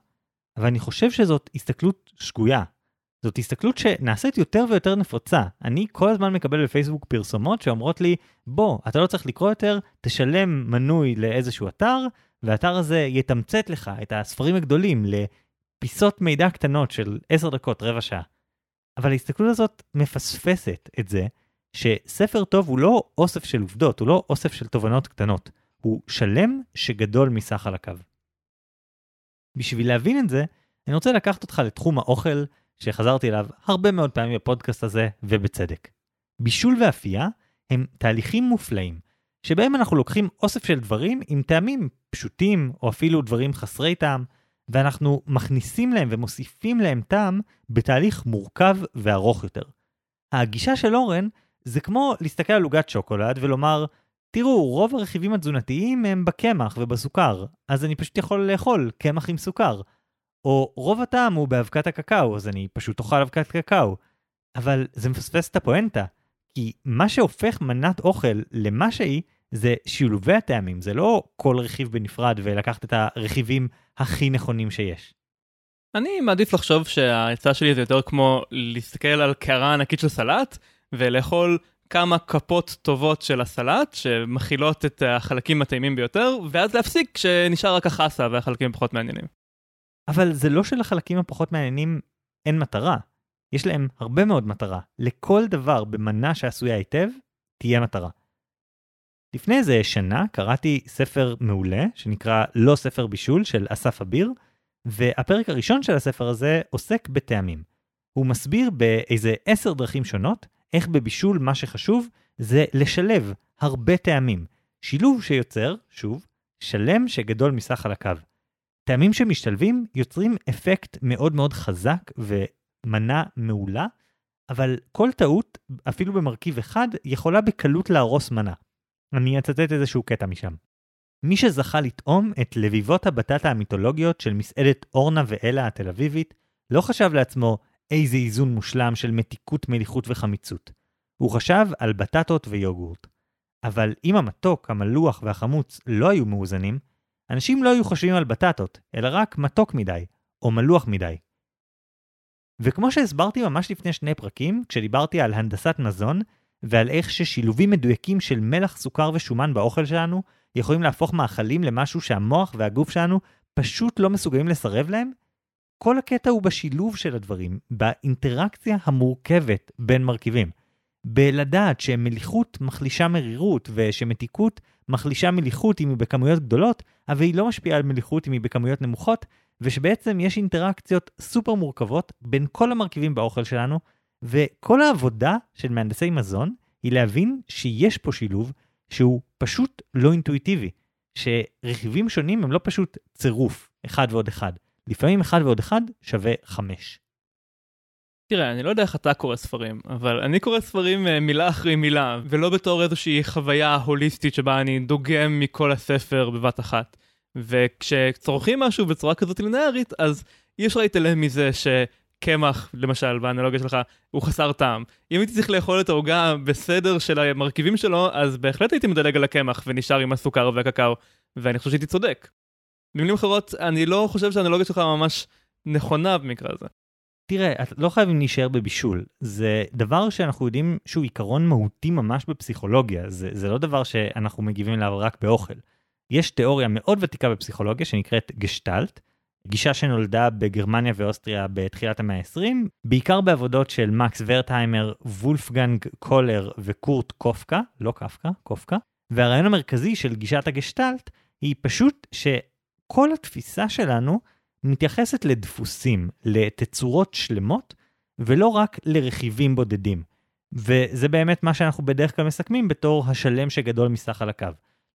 אבל אני חושב שזאת הסתכלות שגויה. זאת הסתכלות שנעשית יותר ויותר נפוצה. אני כל הזמן מקבל בפייסבוק פרסומות שאומרות לי, בוא, אתה לא צריך לקרוא יותר, תשלם מנוי לאיזשהו אתר, והאתר הזה יתמצת לך את הספרים הגדולים לפיסות מידע קטנות של 10 דקות, רבע שעה. אבל ההסתכלות הזאת מפספסת את זה שספר טוב הוא לא אוסף של עובדות, הוא לא אוסף של תובנות קטנות, הוא שלם שגדול מסך חלקיו. בשביל להבין את זה, אני רוצה לקחת אותך לתחום האוכל שחזרתי אליו הרבה מאוד פעמים בפודקאסט הזה, ובצדק. בישול ואפייה הם תהליכים מופלאים, שבהם אנחנו לוקחים אוסף של דברים עם טעמים פשוטים, או אפילו דברים חסרי טעם, ואנחנו מכניסים להם ומוסיפים להם טעם בתהליך מורכב וארוך יותר. הגישה של אורן זה כמו להסתכל על עוגת שוקולד ולומר, תראו, רוב הרכיבים התזונתיים הם בקמח ובסוכר, אז אני פשוט יכול לאכול קמח עם סוכר. או רוב הטעם הוא באבקת הקקאו, אז אני פשוט אוכל אבקת קקאו. אבל זה מפספס את הפואנטה, כי מה שהופך מנת אוכל למה שהיא, זה שילובי הטעמים, זה לא כל רכיב בנפרד ולקחת את הרכיבים הכי נכונים שיש. אני מעדיף לחשוב שהעצה שלי זה יותר כמו להסתכל על קערה ענקית של סלט ולאכול כמה כפות טובות של הסלט שמכילות את החלקים הטעימים ביותר, ואז להפסיק כשנשאר רק החסה והחלקים הפחות מעניינים. אבל זה לא שלחלקים הפחות מעניינים אין מטרה. יש להם הרבה מאוד מטרה. לכל דבר במנה שעשויה היטב, תהיה מטרה. לפני איזה שנה קראתי ספר מעולה שנקרא לא ספר בישול של אסף אביר, והפרק הראשון של הספר הזה עוסק בטעמים. הוא מסביר באיזה עשר דרכים שונות איך בבישול מה שחשוב זה לשלב הרבה טעמים. שילוב שיוצר, שוב, שלם שגדול מסך חלקיו. טעמים שמשתלבים יוצרים אפקט מאוד מאוד חזק ומנה מעולה, אבל כל טעות, אפילו במרכיב אחד, יכולה בקלות להרוס מנה. אני אצטט איזשהו קטע משם. מי שזכה לטעום את לביבות הבטטה המיתולוגיות של מסעדת אורנה ואלה התל אביבית, לא חשב לעצמו איזה איזון מושלם של מתיקות, מליחות וחמיצות. הוא חשב על בטטות ויוגורט. אבל אם המתוק, המלוח והחמוץ לא היו מאוזנים, אנשים לא היו חושבים על בטטות, אלא רק מתוק מדי, או מלוח מדי. וכמו שהסברתי ממש לפני שני פרקים, כשדיברתי על הנדסת מזון, ועל איך ששילובים מדויקים של מלח, סוכר ושומן באוכל שלנו יכולים להפוך מאכלים למשהו שהמוח והגוף שלנו פשוט לא מסוגלים לסרב להם? כל הקטע הוא בשילוב של הדברים, באינטראקציה המורכבת בין מרכיבים. בלדעת שמליחות מחלישה מרירות ושמתיקות מחלישה מליחות אם היא בכמויות גדולות, אבל היא לא משפיעה על מליחות אם היא בכמויות נמוכות, ושבעצם יש אינטראקציות סופר מורכבות בין כל המרכיבים באוכל שלנו, וכל העבודה של מהנדסי מזון היא להבין שיש פה שילוב שהוא פשוט לא אינטואיטיבי, שרכיבים שונים הם לא פשוט צירוף, אחד ועוד אחד. לפעמים אחד ועוד אחד שווה חמש. תראה, אני לא יודע איך אתה קורא ספרים, אבל אני קורא ספרים אה, מילה אחרי מילה, ולא בתור איזושהי חוויה הוליסטית שבה אני דוגם מכל הספר בבת אחת. וכשצורכים משהו בצורה כזאת לינארית, אז אי אפשר להתעלם מזה שקמח, למשל, באנלוגיה שלך, הוא חסר טעם. אם הייתי צריך לאכול את העוגה בסדר של המרכיבים שלו, אז בהחלט הייתי מדלג על הקמח ונשאר עם הסוכר והקקאו, ואני חושב שהייתי צודק. במילים אחרות, אני לא חושב שהאנלוגיה שלך ממש נכונה במקרה הזה. תראה, את לא חייבים להישאר בבישול. זה דבר שאנחנו יודעים שהוא עיקרון מהותי ממש בפסיכולוגיה. זה, זה לא דבר שאנחנו מגיבים אליו רק באוכל. יש תיאוריה מאוד ותיקה בפסיכולוגיה שנקראת גשטלט, גישה שנולדה בגרמניה ואוסטריה בתחילת המאה ה-20, בעיקר בעבודות של מקס ורטהיימר, וולפגנג קולר וקורט קופקה, לא קפקא, קופקה, והרעיון המרכזי של גישת הגשטלט היא פשוט שכל התפיסה שלנו מתייחסת לדפוסים, לתצורות שלמות, ולא רק לרכיבים בודדים. וזה באמת מה שאנחנו בדרך כלל מסכמים בתור השלם שגדול מסך על הקו.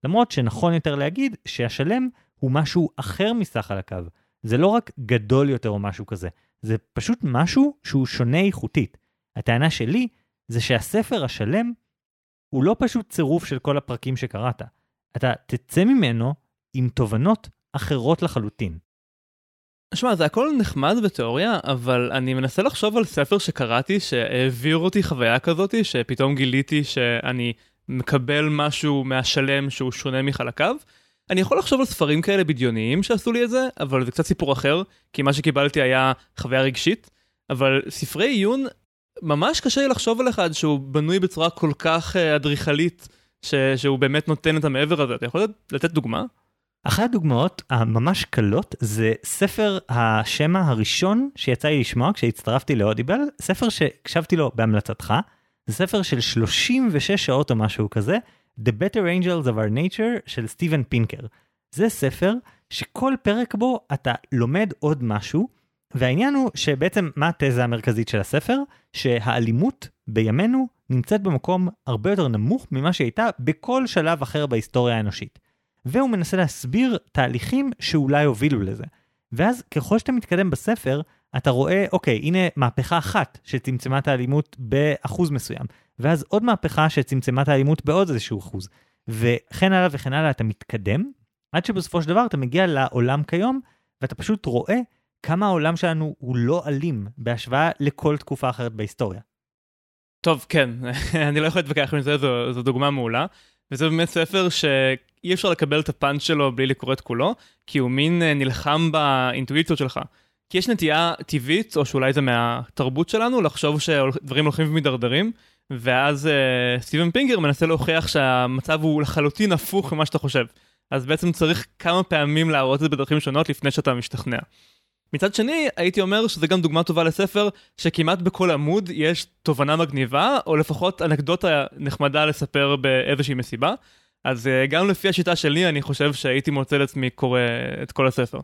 למרות שנכון יותר להגיד שהשלם הוא משהו אחר מסך על הקו. זה לא רק גדול יותר או משהו כזה, זה פשוט משהו שהוא שונה איכותית. הטענה שלי זה שהספר השלם הוא לא פשוט צירוף של כל הפרקים שקראת. אתה תצא ממנו עם תובנות אחרות לחלוטין. שמע, זה הכל נחמד בתיאוריה, אבל אני מנסה לחשוב על ספר שקראתי שהעביר אותי חוויה כזאתי, שפתאום גיליתי שאני מקבל משהו מהשלם שהוא שונה מחלקיו. אני יכול לחשוב על ספרים כאלה בדיוניים שעשו לי את זה, אבל זה קצת סיפור אחר, כי מה שקיבלתי היה חוויה רגשית. אבל ספרי עיון, ממש קשה לי לחשוב על אחד שהוא בנוי בצורה כל כך אה, אדריכלית, שהוא באמת נותן את המעבר הזה. אתה יכול לתת דוגמה? אחת הדוגמאות הממש קלות זה ספר השמע הראשון שיצא לי לשמוע כשהצטרפתי לאודיבל, ספר שהקשבתי לו בהמלצתך, זה ספר של 36 שעות או משהו כזה, The Better Angels of Our Nature של סטיבן פינקר. זה ספר שכל פרק בו אתה לומד עוד משהו, והעניין הוא שבעצם מה התזה המרכזית של הספר? שהאלימות בימינו נמצאת במקום הרבה יותר נמוך ממה שהייתה בכל שלב אחר בהיסטוריה האנושית. והוא מנסה להסביר תהליכים שאולי הובילו לזה. ואז ככל שאתה מתקדם בספר, אתה רואה, אוקיי, הנה מהפכה אחת שצמצמה את האלימות באחוז מסוים, ואז עוד מהפכה שצמצמה את האלימות בעוד איזשהו אחוז, וכן הלאה וכן הלאה, אתה מתקדם, עד שבסופו של דבר אתה מגיע לעולם כיום, ואתה פשוט רואה כמה העולם שלנו הוא לא אלים בהשוואה לכל תקופה אחרת בהיסטוריה. טוב, כן, (laughs) אני לא יכול להתווכח עם זה, זו, זו דוגמה מעולה. וזה באמת ספר שאי אפשר לקבל את הפאנץ' שלו בלי לקרוא את כולו, כי הוא מין אה, נלחם באינטואיציות שלך. כי יש נטייה טבעית, או שאולי זה מהתרבות שלנו, לחשוב שדברים הולכים ומידרדרים, ואז uh, סטיבן פינגר מנסה להוכיח שהמצב הוא לחלוטין הפוך ממה שאתה חושב. אז בעצם צריך כמה פעמים להראות את זה בדרכים שונות לפני שאתה משתכנע. מצד שני, הייתי אומר שזה גם דוגמה טובה לספר שכמעט בכל עמוד יש תובנה מגניבה, או לפחות אנקדוטה נחמדה לספר באיזושהי מסיבה. אז uh, גם לפי השיטה שלי, אני חושב שהייתי מוצא לעצמי קורא את כל הספר.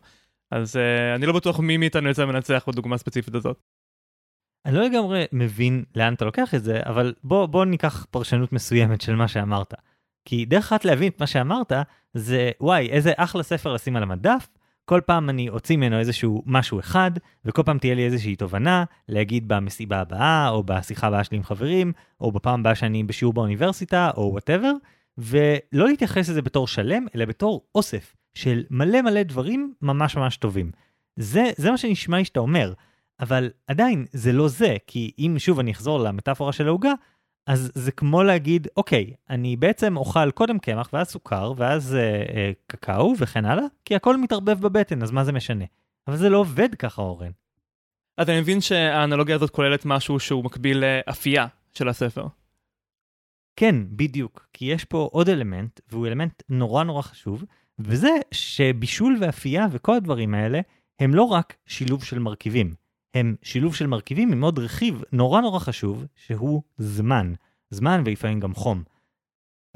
אז uh, אני לא בטוח מי מאיתנו יצא מנצח בדוגמה הספציפית הזאת. אני לא לגמרי מבין לאן אתה לוקח את זה, אבל בוא, בוא ניקח פרשנות מסוימת של מה שאמרת. כי דרך אחת להבין את מה שאמרת, זה וואי, איזה אחלה ספר לשים על המדף, כל פעם אני אוציא ממנו איזשהו משהו אחד, וכל פעם תהיה לי איזושהי תובנה, להגיד במסיבה הבאה, או בשיחה הבאה שלי עם חברים, או בפעם הבאה שאני בשיעור באוניברסיטה, או וואטאבר, ולא להתייחס לזה בתור שלם, אלא בתור אוסף של מלא מלא דברים ממש ממש טובים. זה, זה מה שנשמע לי שאתה אומר, אבל עדיין זה לא זה, כי אם שוב אני אחזור למטאפורה של העוגה, אז זה כמו להגיד, אוקיי, אני בעצם אוכל קודם קמח ואז סוכר ואז אה, אה, קקאו וכן הלאה, כי הכל מתערבב בבטן, אז מה זה משנה? אבל זה לא עובד ככה, אורן. אז אני מבין שהאנלוגיה הזאת כוללת משהו שהוא מקביל לאפייה של הספר. כן, בדיוק, כי יש פה עוד אלמנט, והוא אלמנט נורא נורא חשוב, וזה שבישול ואפייה וכל הדברים האלה הם לא רק שילוב של מרכיבים, הם שילוב של מרכיבים עם עוד רכיב נורא נורא חשוב, שהוא זמן. זמן ולפעמים גם חום.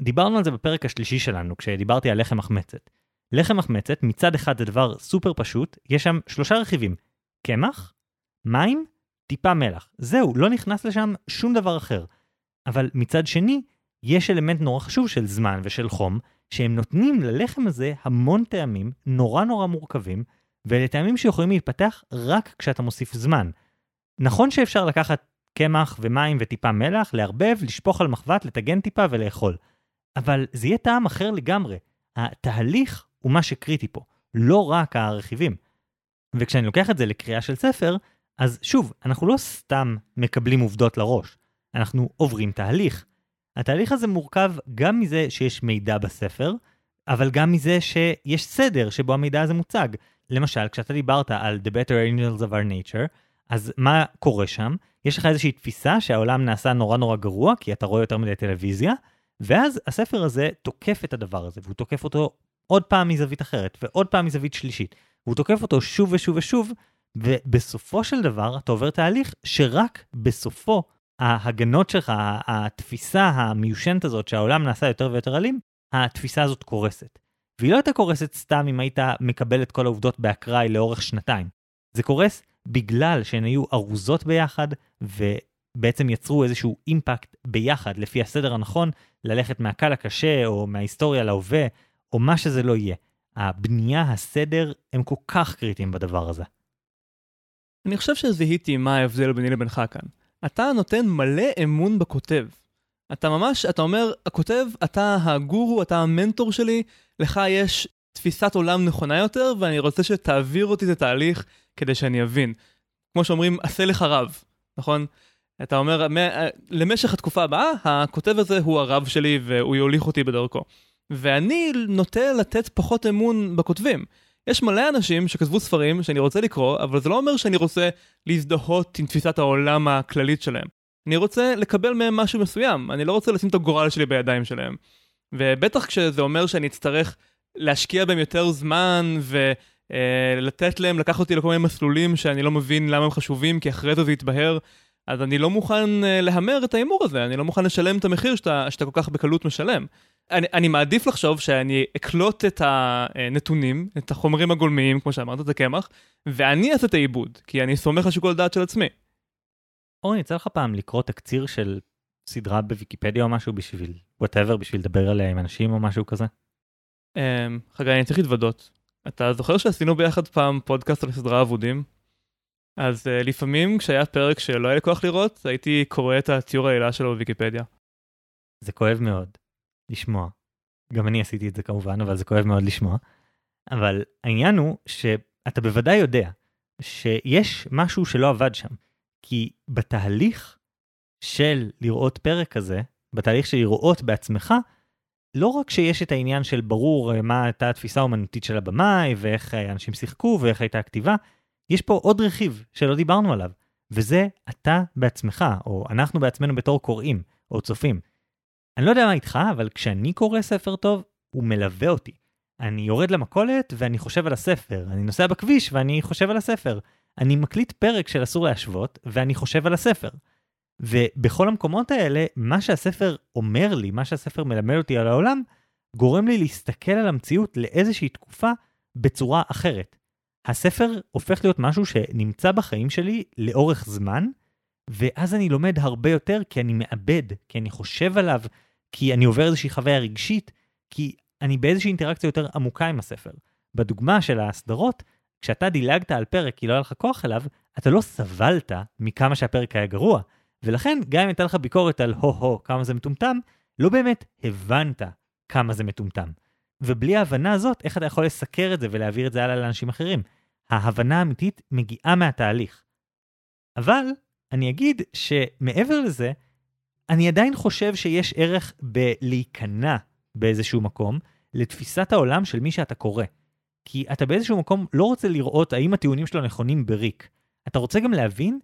דיברנו על זה בפרק השלישי שלנו, כשדיברתי על לחם מחמצת. לחם מחמצת, מצד אחד זה דבר סופר פשוט, יש שם שלושה רכיבים, קמח, מים, טיפה מלח. זהו, לא נכנס לשם שום דבר אחר. אבל מצד שני, יש אלמנט נורא חשוב של זמן ושל חום, שהם נותנים ללחם הזה המון טעמים נורא נורא מורכבים, ואלה טעמים שיכולים להתפתח רק כשאתה מוסיף זמן. נכון שאפשר לקחת קמח ומים וטיפה מלח, לערבב, לשפוך על מחבת, לטגן טיפה ולאכול. אבל זה יהיה טעם אחר לגמרי. התהליך הוא מה שקריטי פה, לא רק הרכיבים. וכשאני לוקח את זה לקריאה של ספר, אז שוב, אנחנו לא סתם מקבלים עובדות לראש, אנחנו עוברים תהליך. התהליך הזה מורכב גם מזה שיש מידע בספר, אבל גם מזה שיש סדר שבו המידע הזה מוצג. למשל, כשאתה דיברת על The Better Angels of Our Nature, אז מה קורה שם? יש לך איזושהי תפיסה שהעולם נעשה נורא נורא גרוע, כי אתה רואה יותר מדי טלוויזיה, ואז הספר הזה תוקף את הדבר הזה, והוא תוקף אותו עוד פעם מזווית אחרת, ועוד פעם מזווית שלישית. והוא תוקף אותו שוב ושוב ושוב, ובסופו של דבר אתה עובר תהליך שרק בסופו ההגנות שלך, התפיסה המיושנת הזאת שהעולם נעשה יותר ויותר אלים, התפיסה הזאת קורסת. והיא לא הייתה קורסת סתם אם היית מקבל את כל העובדות באקראי לאורך שנתיים. זה קורס בגלל שהן היו ארוזות ביחד, ובעצם יצרו איזשהו אימפקט ביחד, לפי הסדר הנכון, ללכת מהקל לקשה, או מההיסטוריה להווה, או מה שזה לא יהיה. הבנייה, הסדר, הם כל כך קריטיים בדבר הזה. אני חושב שזיהיתי מה ההבדל ביני לבינך כאן. אתה נותן מלא אמון בכותב. אתה ממש, אתה אומר, הכותב, אתה הגורו, אתה המנטור שלי, לך יש תפיסת עולם נכונה יותר, ואני רוצה שתעביר אותי את התהליך כדי שאני אבין. כמו שאומרים, עשה לך רב, נכון? אתה אומר, למשך התקופה הבאה, הכותב הזה הוא הרב שלי והוא יוליך אותי בדרכו. ואני נוטה לתת פחות אמון בכותבים. יש מלא אנשים שכתבו ספרים שאני רוצה לקרוא, אבל זה לא אומר שאני רוצה להזדהות עם תפיסת העולם הכללית שלהם. אני רוצה לקבל מהם משהו מסוים, אני לא רוצה לשים את הגורל שלי בידיים שלהם. ובטח כשזה אומר שאני אצטרך להשקיע בהם יותר זמן ולתת להם, לקחת אותי לכל מיני מסלולים שאני לא מבין למה הם חשובים, כי אחרי זה זה יתבהר, אז אני לא מוכן להמר את ההימור הזה, אני לא מוכן לשלם את המחיר שאתה, שאתה כל כך בקלות משלם. אני, אני מעדיף לחשוב שאני אקלוט את הנתונים, את החומרים הגולמיים, כמו שאמרת, את הקמח, ואני אעשה את העיבוד, כי אני סומך על שיקול דעת של עצמי. אורן, יצא לך פעם לקרוא תקציר של סדרה בוויקיפדיה או משהו בשביל, whatever, בשביל לדבר עליה עם אנשים או משהו כזה? אממ, חגי, אני צריך להתוודות. אתה זוכר שעשינו ביחד פעם פודקאסט על סדרה אבודים? אז אה, לפעמים כשהיה פרק שלא היה לי כוח לראות, הייתי קורא את התיאור העילה שלו בוויקיפדיה. זה כואב מאוד לשמוע. גם אני עשיתי את זה כמובן, אבל זה כואב מאוד לשמוע. אבל העניין הוא שאתה בוודאי יודע שיש משהו שלא עבד שם. כי בתהליך של לראות פרק כזה, בתהליך של לראות בעצמך, לא רק שיש את העניין של ברור אה, מה הייתה התפיסה האומנותית של הבמאי, ואיך אנשים שיחקו, ואיך הייתה הכתיבה, יש פה עוד רכיב שלא דיברנו עליו, וזה אתה בעצמך, או אנחנו בעצמנו בתור קוראים, או צופים. אני לא יודע מה איתך, אבל כשאני קורא ספר טוב, הוא מלווה אותי. אני יורד למכולת ואני חושב על הספר, אני נוסע בכביש ואני חושב על הספר. אני מקליט פרק של אסור להשוות, ואני חושב על הספר. ובכל המקומות האלה, מה שהספר אומר לי, מה שהספר מלמד אותי על העולם, גורם לי להסתכל על המציאות לאיזושהי תקופה בצורה אחרת. הספר הופך להיות משהו שנמצא בחיים שלי לאורך זמן, ואז אני לומד הרבה יותר כי אני מאבד, כי אני חושב עליו, כי אני עובר איזושהי חוויה רגשית, כי אני באיזושהי אינטראקציה יותר עמוקה עם הספר. בדוגמה של הסדרות, כשאתה דילגת על פרק כי לא היה לך כוח אליו, אתה לא סבלת מכמה שהפרק היה גרוע. ולכן, גם אם הייתה לך ביקורת על הו-הו, כמה זה מטומטם, לא באמת הבנת כמה זה מטומטם. ובלי ההבנה הזאת, איך אתה יכול לסקר את זה ולהעביר את זה הלאה לאנשים אחרים? ההבנה האמיתית מגיעה מהתהליך. אבל, אני אגיד שמעבר לזה, אני עדיין חושב שיש ערך בלהיכנע באיזשהו מקום לתפיסת העולם של מי שאתה קורא. כי אתה באיזשהו מקום לא רוצה לראות האם הטיעונים שלו נכונים בריק. אתה רוצה גם להבין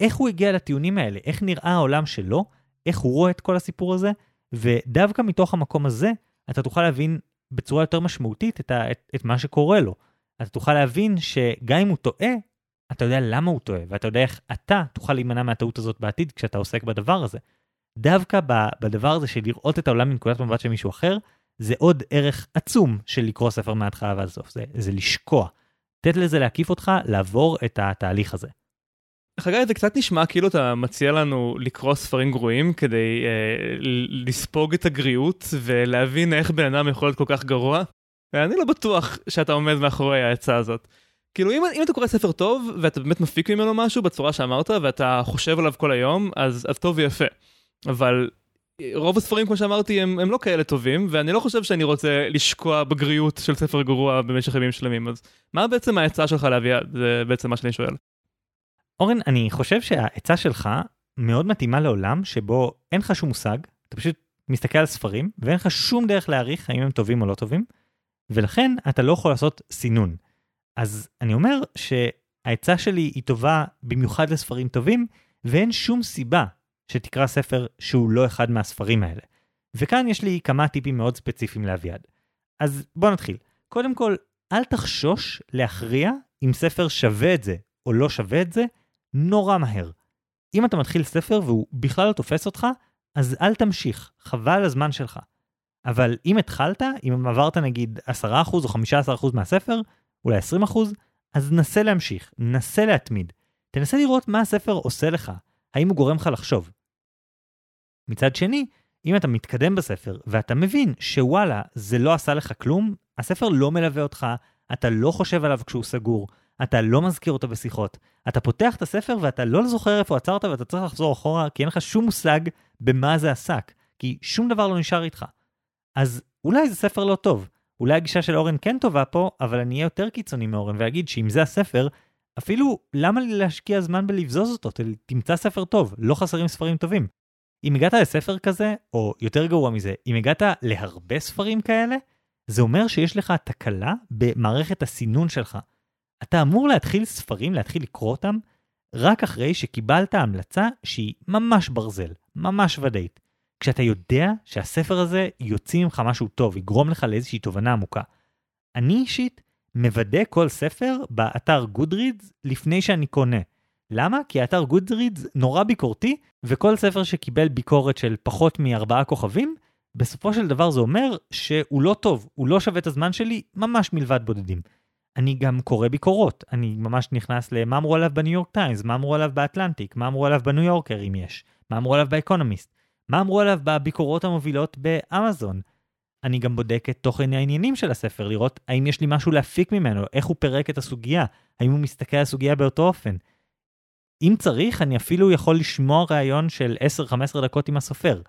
איך הוא הגיע לטיעונים האלה, איך נראה העולם שלו, איך הוא רואה את כל הסיפור הזה, ודווקא מתוך המקום הזה, אתה תוכל להבין בצורה יותר משמעותית את, ה, את, את מה שקורה לו. אתה תוכל להבין שגם אם הוא טועה, אתה יודע למה הוא טועה, ואתה יודע איך אתה תוכל להימנע מהטעות הזאת בעתיד כשאתה עוסק בדבר הזה. דווקא בדבר הזה של לראות את העולם מנקודת מבט של מישהו אחר, זה עוד ערך עצום של לקרוא ספר מההתחלה ועד הסוף, זה, זה לשקוע. תת לזה להקיף אותך לעבור את התהליך הזה. חגי, זה קצת נשמע כאילו אתה מציע לנו לקרוא ספרים גרועים כדי אה, לספוג את הגריעות ולהבין איך בן אדם יכול להיות כל כך גרוע. ואני לא בטוח שאתה עומד מאחורי העצה הזאת. כאילו אם, אם אתה קורא ספר טוב ואתה באמת מפיק ממנו משהו בצורה שאמרת ואתה חושב עליו כל היום, אז, אז טוב ויפה. אבל רוב הספרים, כמו שאמרתי, הם, הם לא כאלה טובים, ואני לא חושב שאני רוצה לשקוע בגריות של ספר גרוע במשך ימים שלמים, אז מה בעצם העצה שלך לאביעד? זה בעצם מה שאני שואל. אורן, אני חושב שהעצה שלך מאוד מתאימה לעולם שבו אין לך שום מושג, אתה פשוט מסתכל על ספרים, ואין לך שום דרך להעריך האם הם טובים או לא טובים, ולכן אתה לא יכול לעשות סינון. אז אני אומר שהעצה שלי היא טובה במיוחד לספרים טובים, ואין שום סיבה שתקרא ספר שהוא לא אחד מהספרים האלה. וכאן יש לי כמה טיפים מאוד ספציפיים לאביעד. אז בוא נתחיל. קודם כל, אל תחשוש להכריע אם ספר שווה את זה או לא שווה את זה נורא מהר. אם אתה מתחיל ספר והוא בכלל לא תופס אותך, אז אל תמשיך, חבל הזמן שלך. אבל אם התחלת, אם עברת נגיד 10% או 15% מהספר, אולי 20%, אז נסה להמשיך, נסה להתמיד. תנסה לראות מה הספר עושה לך, האם הוא גורם לך לחשוב. מצד שני, אם אתה מתקדם בספר ואתה מבין שוואלה, זה לא עשה לך כלום, הספר לא מלווה אותך, אתה לא חושב עליו כשהוא סגור, אתה לא מזכיר אותו בשיחות. אתה פותח את הספר ואתה לא זוכר איפה עצרת ואתה צריך לחזור אחורה, כי אין לך שום מושג במה זה עסק, כי שום דבר לא נשאר איתך. אז אולי זה ספר לא טוב. אולי הגישה של אורן כן טובה פה, אבל אני אהיה יותר קיצוני מאורן ואגיד שאם זה הספר, אפילו למה לי להשקיע זמן בלבזוז אותו? תמצא ספר טוב, לא חסרים ספרים טובים. אם הגעת לספר כזה, או יותר גרוע מזה, אם הגעת להרבה ספרים כאלה, זה אומר שיש לך תקלה במערכת הסינון שלך. אתה אמור להתחיל ספרים, להתחיל לקרוא אותם, רק אחרי שקיבלת המלצה שהיא ממש ברזל, ממש ודאית. כשאתה יודע שהספר הזה יוציא ממך משהו טוב, יגרום לך לאיזושהי תובנה עמוקה. אני אישית מוודא כל ספר באתר גודרידס לפני שאני קונה. למה? כי האתר Goodreads נורא ביקורתי, וכל ספר שקיבל ביקורת של פחות מארבעה כוכבים, בסופו של דבר זה אומר שהוא לא טוב, הוא לא שווה את הזמן שלי ממש מלבד בודדים. אני גם קורא ביקורות, אני ממש נכנס למה אמרו עליו בניו יורק טיימס, מה אמרו עליו באטלנטיק, מה אמרו עליו בניו יורקר אם יש, מה אמרו עליו באקונומיסט, מה אמרו עליו בביקורות המובילות באמזון. אני גם בודק את תוכן העניינים של הספר, לראות האם יש לי משהו להפיק ממנו, איך הוא פירק את הסוגיה, האם הוא מסתכל על הסוגיה באותו אופן. אם צריך, אני אפילו יכול לשמוע ראיון של 10-15 דקות עם הסופר.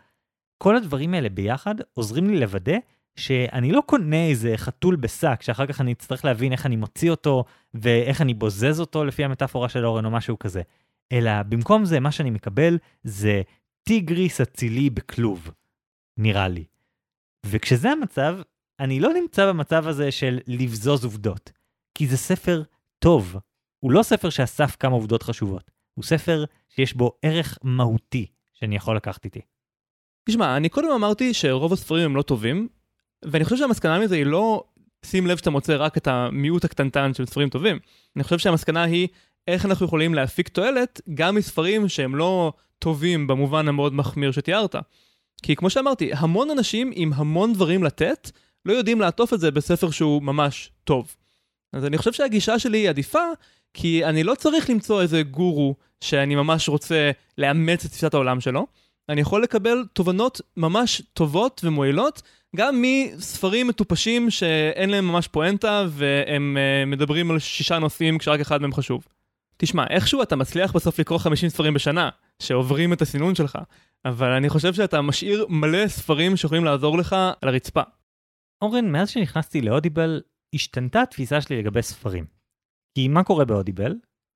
כל הדברים האלה ביחד עוזרים לי לוודא שאני לא קונה איזה חתול בשק, שאחר כך אני אצטרך להבין איך אני מוציא אותו, ואיך אני בוזז אותו לפי המטאפורה של אורן או משהו כזה. אלא במקום זה, מה שאני מקבל זה טיגריס אצילי בכלוב, נראה לי. וכשזה המצב, אני לא נמצא במצב הזה של לבזוז עובדות, כי זה ספר טוב. הוא לא ספר שאסף כמה עובדות חשובות, הוא ספר שיש בו ערך מהותי שאני יכול לקחת איתי. תשמע, אני קודם אמרתי שרוב הספרים הם לא טובים, ואני חושב שהמסקנה מזה היא לא שים לב שאתה מוצא רק את המיעוט הקטנטן של ספרים טובים. אני חושב שהמסקנה היא איך אנחנו יכולים להפיק תועלת גם מספרים שהם לא טובים במובן המאוד מחמיר שתיארת. כי כמו שאמרתי, המון אנשים עם המון דברים לתת, לא יודעים לעטוף את זה בספר שהוא ממש טוב. אז אני חושב שהגישה שלי היא עדיפה, כי אני לא צריך למצוא איזה גורו שאני ממש רוצה לאמץ את תפיסת העולם שלו. אני יכול לקבל תובנות ממש טובות ומועילות, גם מספרים מטופשים שאין להם ממש פואנטה, והם uh, מדברים על שישה נושאים כשרק אחד מהם חשוב. תשמע, איכשהו אתה מצליח בסוף לקרוא 50 ספרים בשנה, שעוברים את הסינון שלך, אבל אני חושב שאתה משאיר מלא ספרים שיכולים לעזור לך על הרצפה. אורן, מאז שנכנסתי לאודיבל, השתנתה התפיסה שלי לגבי ספרים. כי מה קורה באודיבל?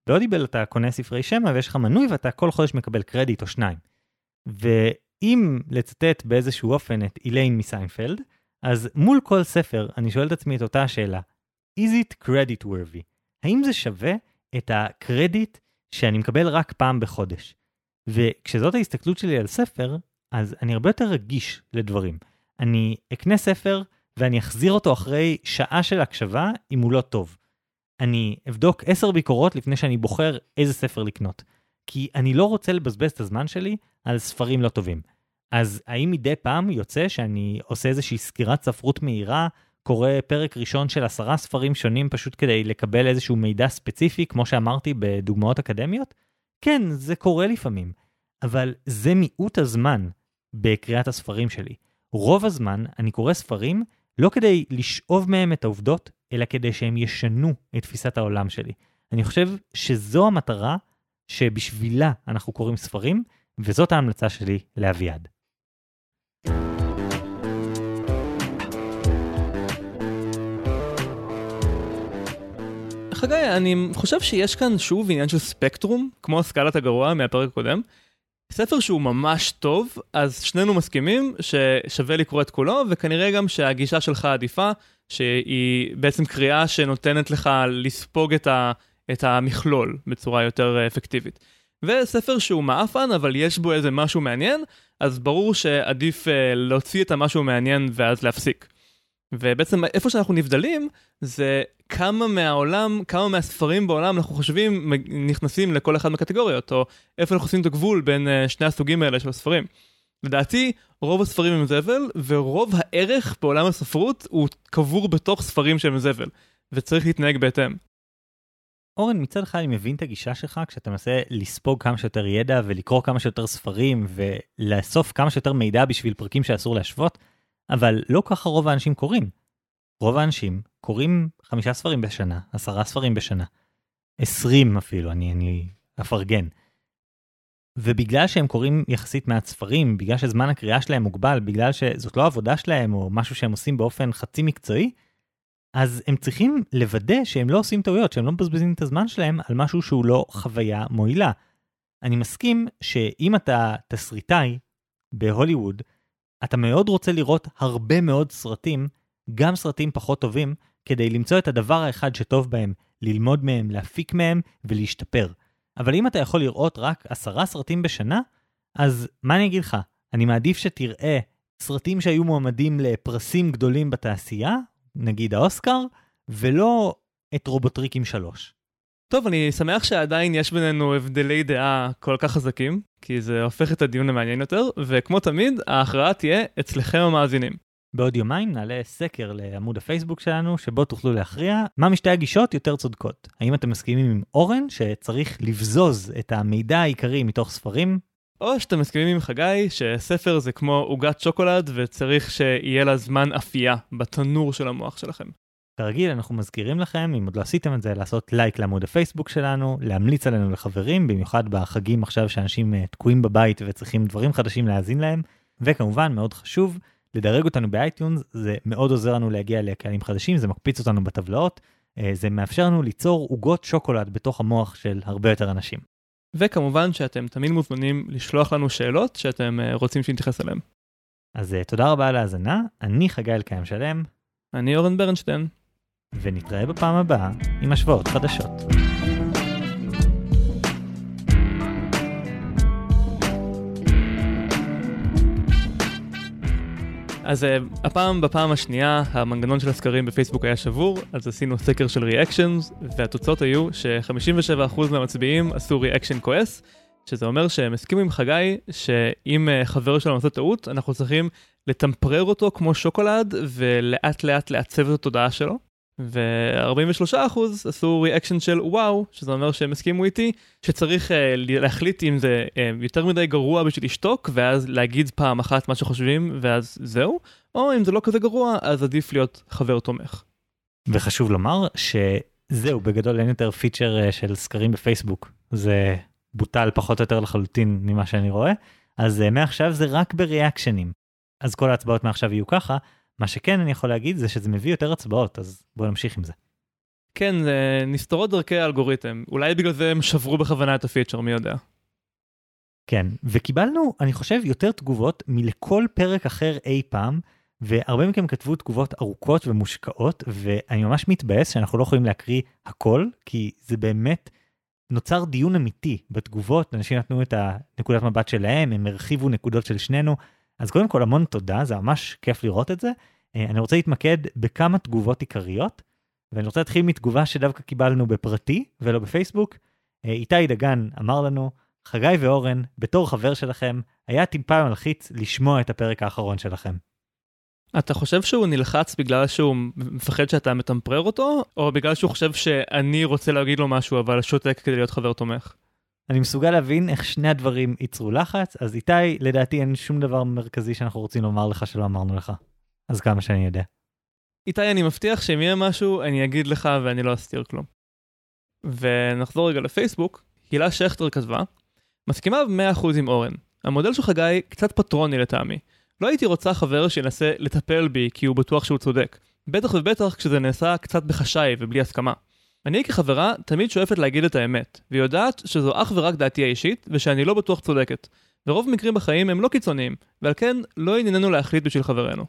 באודיבל אתה קונה ספרי שמע ויש לך מנוי ואתה כל חודש מקבל קרדיט או שניים. ואם לצטט באיזשהו אופן את איליין מסיינפלד, אז מול כל ספר אני שואל את עצמי את אותה השאלה, is it credit worthy? האם זה שווה את הקרדיט שאני מקבל רק פעם בחודש? וכשזאת ההסתכלות שלי על ספר, אז אני הרבה יותר רגיש לדברים. אני אקנה ספר ואני אחזיר אותו אחרי שעה של הקשבה אם הוא לא טוב. אני אבדוק עשר ביקורות לפני שאני בוחר איזה ספר לקנות. כי אני לא רוצה לבזבז את הזמן שלי על ספרים לא טובים. אז האם מדי פעם יוצא שאני עושה איזושהי סקירת ספרות מהירה, קורא פרק ראשון של עשרה ספרים שונים פשוט כדי לקבל איזשהו מידע ספציפי, כמו שאמרתי בדוגמאות אקדמיות? כן, זה קורה לפעמים, אבל זה מיעוט הזמן בקריאת הספרים שלי. רוב הזמן אני קורא ספרים לא כדי לשאוב מהם את העובדות, אלא כדי שהם ישנו את תפיסת העולם שלי. אני חושב שזו המטרה שבשבילה אנחנו קוראים ספרים, וזאת ההמלצה שלי לאביעד. חגי, אני חושב שיש כאן שוב עניין של ספקטרום, כמו סקלת הגרוע מהפרק הקודם. ספר שהוא ממש טוב, אז שנינו מסכימים ששווה לקרוא את כולו, וכנראה גם שהגישה שלך עדיפה, שהיא בעצם קריאה שנותנת לך לספוג את, ה, את המכלול בצורה יותר אפקטיבית. וספר שהוא מעפן, אבל יש בו איזה משהו מעניין, אז ברור שעדיף uh, להוציא את המשהו המעניין ואז להפסיק. ובעצם איפה שאנחנו נבדלים, זה כמה מהעולם, כמה מהספרים בעולם אנחנו חושבים נכנסים לכל אחד מהקטגוריות, או איפה אנחנו עושים את הגבול בין uh, שני הסוגים האלה של הספרים. לדעתי, רוב הספרים הם זבל, ורוב הערך בעולם הספרות הוא קבור בתוך ספרים שהם זבל, וצריך להתנהג בהתאם. אורן, מצד אחד אני מבין את הגישה שלך כשאתה מנסה לספוג כמה שיותר ידע ולקרוא כמה שיותר ספרים ולאסוף כמה שיותר מידע בשביל פרקים שאסור להשוות, אבל לא ככה רוב האנשים קוראים. רוב האנשים קוראים חמישה ספרים בשנה, עשרה ספרים בשנה, עשרים אפילו, אני, אני אפרגן. ובגלל שהם קוראים יחסית מעט ספרים, בגלל שזמן הקריאה שלהם מוגבל, בגלל שזאת לא עבודה שלהם או משהו שהם עושים באופן חצי מקצועי, אז הם צריכים לוודא שהם לא עושים טעויות, שהם לא מבזבזים את הזמן שלהם על משהו שהוא לא חוויה מועילה. אני מסכים שאם אתה תסריטאי בהוליווד, אתה מאוד רוצה לראות הרבה מאוד סרטים, גם סרטים פחות טובים, כדי למצוא את הדבר האחד שטוב בהם, ללמוד מהם, להפיק מהם ולהשתפר. אבל אם אתה יכול לראות רק עשרה סרטים בשנה, אז מה אני אגיד לך? אני מעדיף שתראה סרטים שהיו מועמדים לפרסים גדולים בתעשייה, נגיד האוסקר, ולא את רובוטריקים 3. טוב, אני שמח שעדיין יש בינינו הבדלי דעה כל כך חזקים, כי זה הופך את הדיון למעניין יותר, וכמו תמיד, ההכרעה תהיה אצלכם המאזינים. בעוד יומיים נעלה סקר לעמוד הפייסבוק שלנו, שבו תוכלו להכריע מה משתי הגישות יותר צודקות. האם אתם מסכימים עם אורן שצריך לבזוז את המידע העיקרי מתוך ספרים? או שאתם מסכימים עם חגי שספר זה כמו עוגת שוקולד וצריך שיהיה לה זמן אפייה בתנור של המוח שלכם. כרגיל אנחנו מזכירים לכם, אם עוד לא עשיתם את זה, לעשות לייק לעמוד הפייסבוק שלנו, להמליץ עלינו לחברים, במיוחד בחגים עכשיו שאנשים uh, תקועים בבית וצריכים דברים חדשים להאזין להם, וכמובן מאוד חשוב, לדרג אותנו ב iTunes, זה מאוד עוזר לנו להגיע לקהלים חדשים, זה מקפיץ אותנו בטבלאות, uh, זה מאפשר לנו ליצור עוגות שוקולד בתוך המוח של הרבה יותר אנשים. וכמובן שאתם תמיד מוזמנים לשלוח לנו שאלות שאתם uh, רוצים שנתייחס אליהן. אז תודה רבה על ההאזנה, אני חגי אלקיים שלם. אני אורן ברנשטיין. ונתראה בפעם הבאה עם השוואות חדשות. אז uh, הפעם, בפעם השנייה, המנגנון של הסקרים בפייסבוק היה שבור, אז עשינו סקר של reactions, והתוצאות היו ש-57% מהמצביעים עשו reaction כועס, שזה אומר שהם הסכימו עם חגי, שאם uh, חבר שלנו עושה טעות, אנחנו צריכים לטמפרר אותו כמו שוקולד, ולאט לאט לעצב את התודעה שלו. ו-43% עשו reaction של וואו, שזה אומר שהם הסכימו איתי, שצריך uh, להחליט אם זה uh, יותר מדי גרוע בשביל לשתוק, ואז להגיד פעם אחת מה שחושבים, ואז זהו, או אם זה לא כזה גרוע, אז עדיף להיות חבר תומך. וחשוב לומר שזהו, בגדול אין יותר פיצ'ר uh, של סקרים בפייסבוק. זה בוטל פחות או יותר לחלוטין ממה שאני רואה, אז uh, מעכשיו זה רק בריאקשנים. אז כל ההצבעות מעכשיו יהיו ככה, מה שכן אני יכול להגיד זה שזה מביא יותר הצבעות, אז בואו נמשיך עם זה. כן, נסתרות דרכי האלגוריתם. אולי בגלל זה הם שברו בכוונה את הפיצ'ר, מי יודע. כן, וקיבלנו, אני חושב, יותר תגובות מלכל פרק אחר אי פעם, והרבה מכם כתבו תגובות ארוכות ומושקעות, ואני ממש מתבאס שאנחנו לא יכולים להקריא הכל, כי זה באמת נוצר דיון אמיתי בתגובות, אנשים נתנו את הנקודת מבט שלהם, הם הרחיבו נקודות של שנינו, אז קודם כל המון תודה, זה ממש כיף לראות את זה. אה, אני רוצה להתמקד בכמה תגובות עיקריות, ואני רוצה להתחיל מתגובה שדווקא קיבלנו בפרטי ולא בפייסבוק. אה, איתי דגן אמר לנו, חגי ואורן, בתור חבר שלכם, היה טיפה מלחיץ לשמוע את הפרק האחרון שלכם. אתה חושב שהוא נלחץ בגלל שהוא מפחד שאתה מטמפרר אותו, או בגלל שהוא חושב שאני רוצה להגיד לו משהו אבל שותק כדי להיות חבר תומך? אני מסוגל להבין איך שני הדברים ייצרו לחץ, אז איתי, לדעתי אין שום דבר מרכזי שאנחנו רוצים לומר לך שלא אמרנו לך. אז כמה שאני יודע. איתי, אני מבטיח שאם יהיה משהו, אני אגיד לך ואני לא אסתיר כלום. ונחזור רגע לפייסבוק, הילה שכטר כתבה, מסכימה ב-100% עם אורן. המודל של חגי קצת פטרוני לטעמי. לא הייתי רוצה חבר שינסה לטפל בי כי הוא בטוח שהוא צודק. בטח ובטח כשזה נעשה קצת בחשאי ובלי הסכמה. אני כחברה תמיד שואפת להגיד את האמת, ויודעת שזו אך ורק דעתי האישית, ושאני לא בטוח צודקת. ורוב מקרים בחיים הם לא קיצוניים, ועל כן לא ענייננו להחליט בשביל חברנו.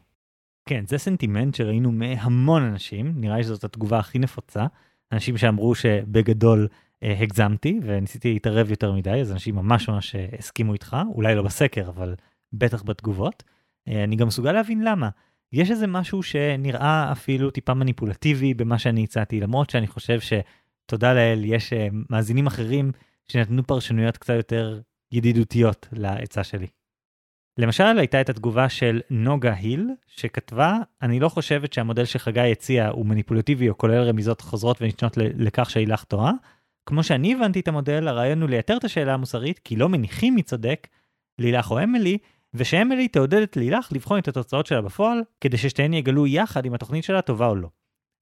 כן, זה סנטימנט שראינו מהמון אנשים, נראה לי שזאת התגובה הכי נפוצה. אנשים שאמרו שבגדול אה, הגזמתי וניסיתי להתערב יותר מדי, אז אנשים ממש ממש אה, הסכימו איתך, אולי לא בסקר, אבל בטח בתגובות. אה, אני גם מסוגל להבין למה. יש איזה משהו שנראה אפילו טיפה מניפולטיבי במה שאני הצעתי, למרות שאני חושב שתודה לאל, יש uh, מאזינים אחרים שנתנו פרשנויות קצת יותר ידידותיות לעצה שלי. למשל, הייתה את התגובה של נוגה היל, שכתבה, אני לא חושבת שהמודל שחגי הציע הוא מניפולטיבי או כולל רמיזות חוזרות ונשנות לכך שהילך טועה. כמו שאני הבנתי את המודל, הרעיון הוא לייתר את השאלה המוסרית, כי לא מניחים מי צודק, לילך או אמילי, ושאמילי תעודד את לילך לבחון את התוצאות שלה בפועל, כדי ששתיהן יגלו יחד אם התוכנית שלה טובה או לא.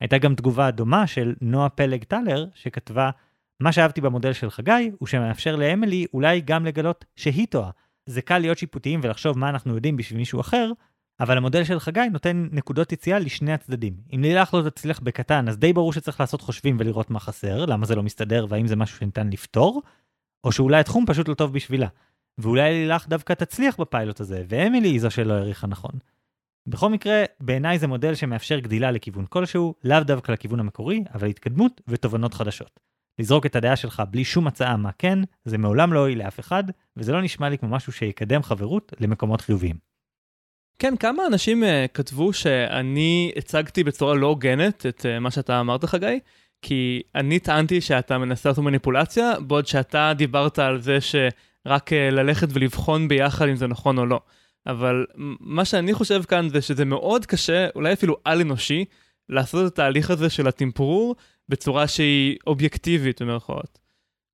הייתה גם תגובה דומה של נועה פלג טלר, שכתבה, מה שאהבתי במודל של חגי, הוא שמאפשר לאמילי אולי גם לגלות שהיא טועה. זה קל להיות שיפוטיים ולחשוב מה אנחנו יודעים בשביל מישהו אחר, אבל המודל של חגי נותן נקודות יציאה לשני הצדדים. אם לילך לא תצליח בקטן, אז די ברור שצריך לעשות חושבים ולראות מה חסר, למה זה לא מסתדר והאם זה משהו שניתן לפתור, או שאולי התחום פשוט לא טוב בשבילה. ואולי לילך דווקא תצליח בפיילוט הזה, ואמילי היא זו שלא העריכה נכון. בכל מקרה, בעיניי זה מודל שמאפשר גדילה לכיוון כלשהו, לאו דווקא לכיוון המקורי, אבל התקדמות ותובנות חדשות. לזרוק את הדעה שלך בלי שום הצעה מה כן, זה מעולם לא הועיל לאף אחד, וזה לא נשמע לי כמו משהו שיקדם חברות למקומות חיוביים. כן, כמה אנשים uh, כתבו שאני הצגתי בצורה לא הוגנת את uh, מה שאתה אמרת, חגי? כי אני טענתי שאתה מנסה לעשות מניפולציה, בעוד שאתה דיברת על זה שרק אה, ללכת ולבחון ביחד אם זה נכון או לא. אבל מה שאני חושב כאן זה שזה מאוד קשה, אולי אפילו על-אנושי, לעשות את התהליך הזה של הטמפרור בצורה שהיא אובייקטיבית במירכאות.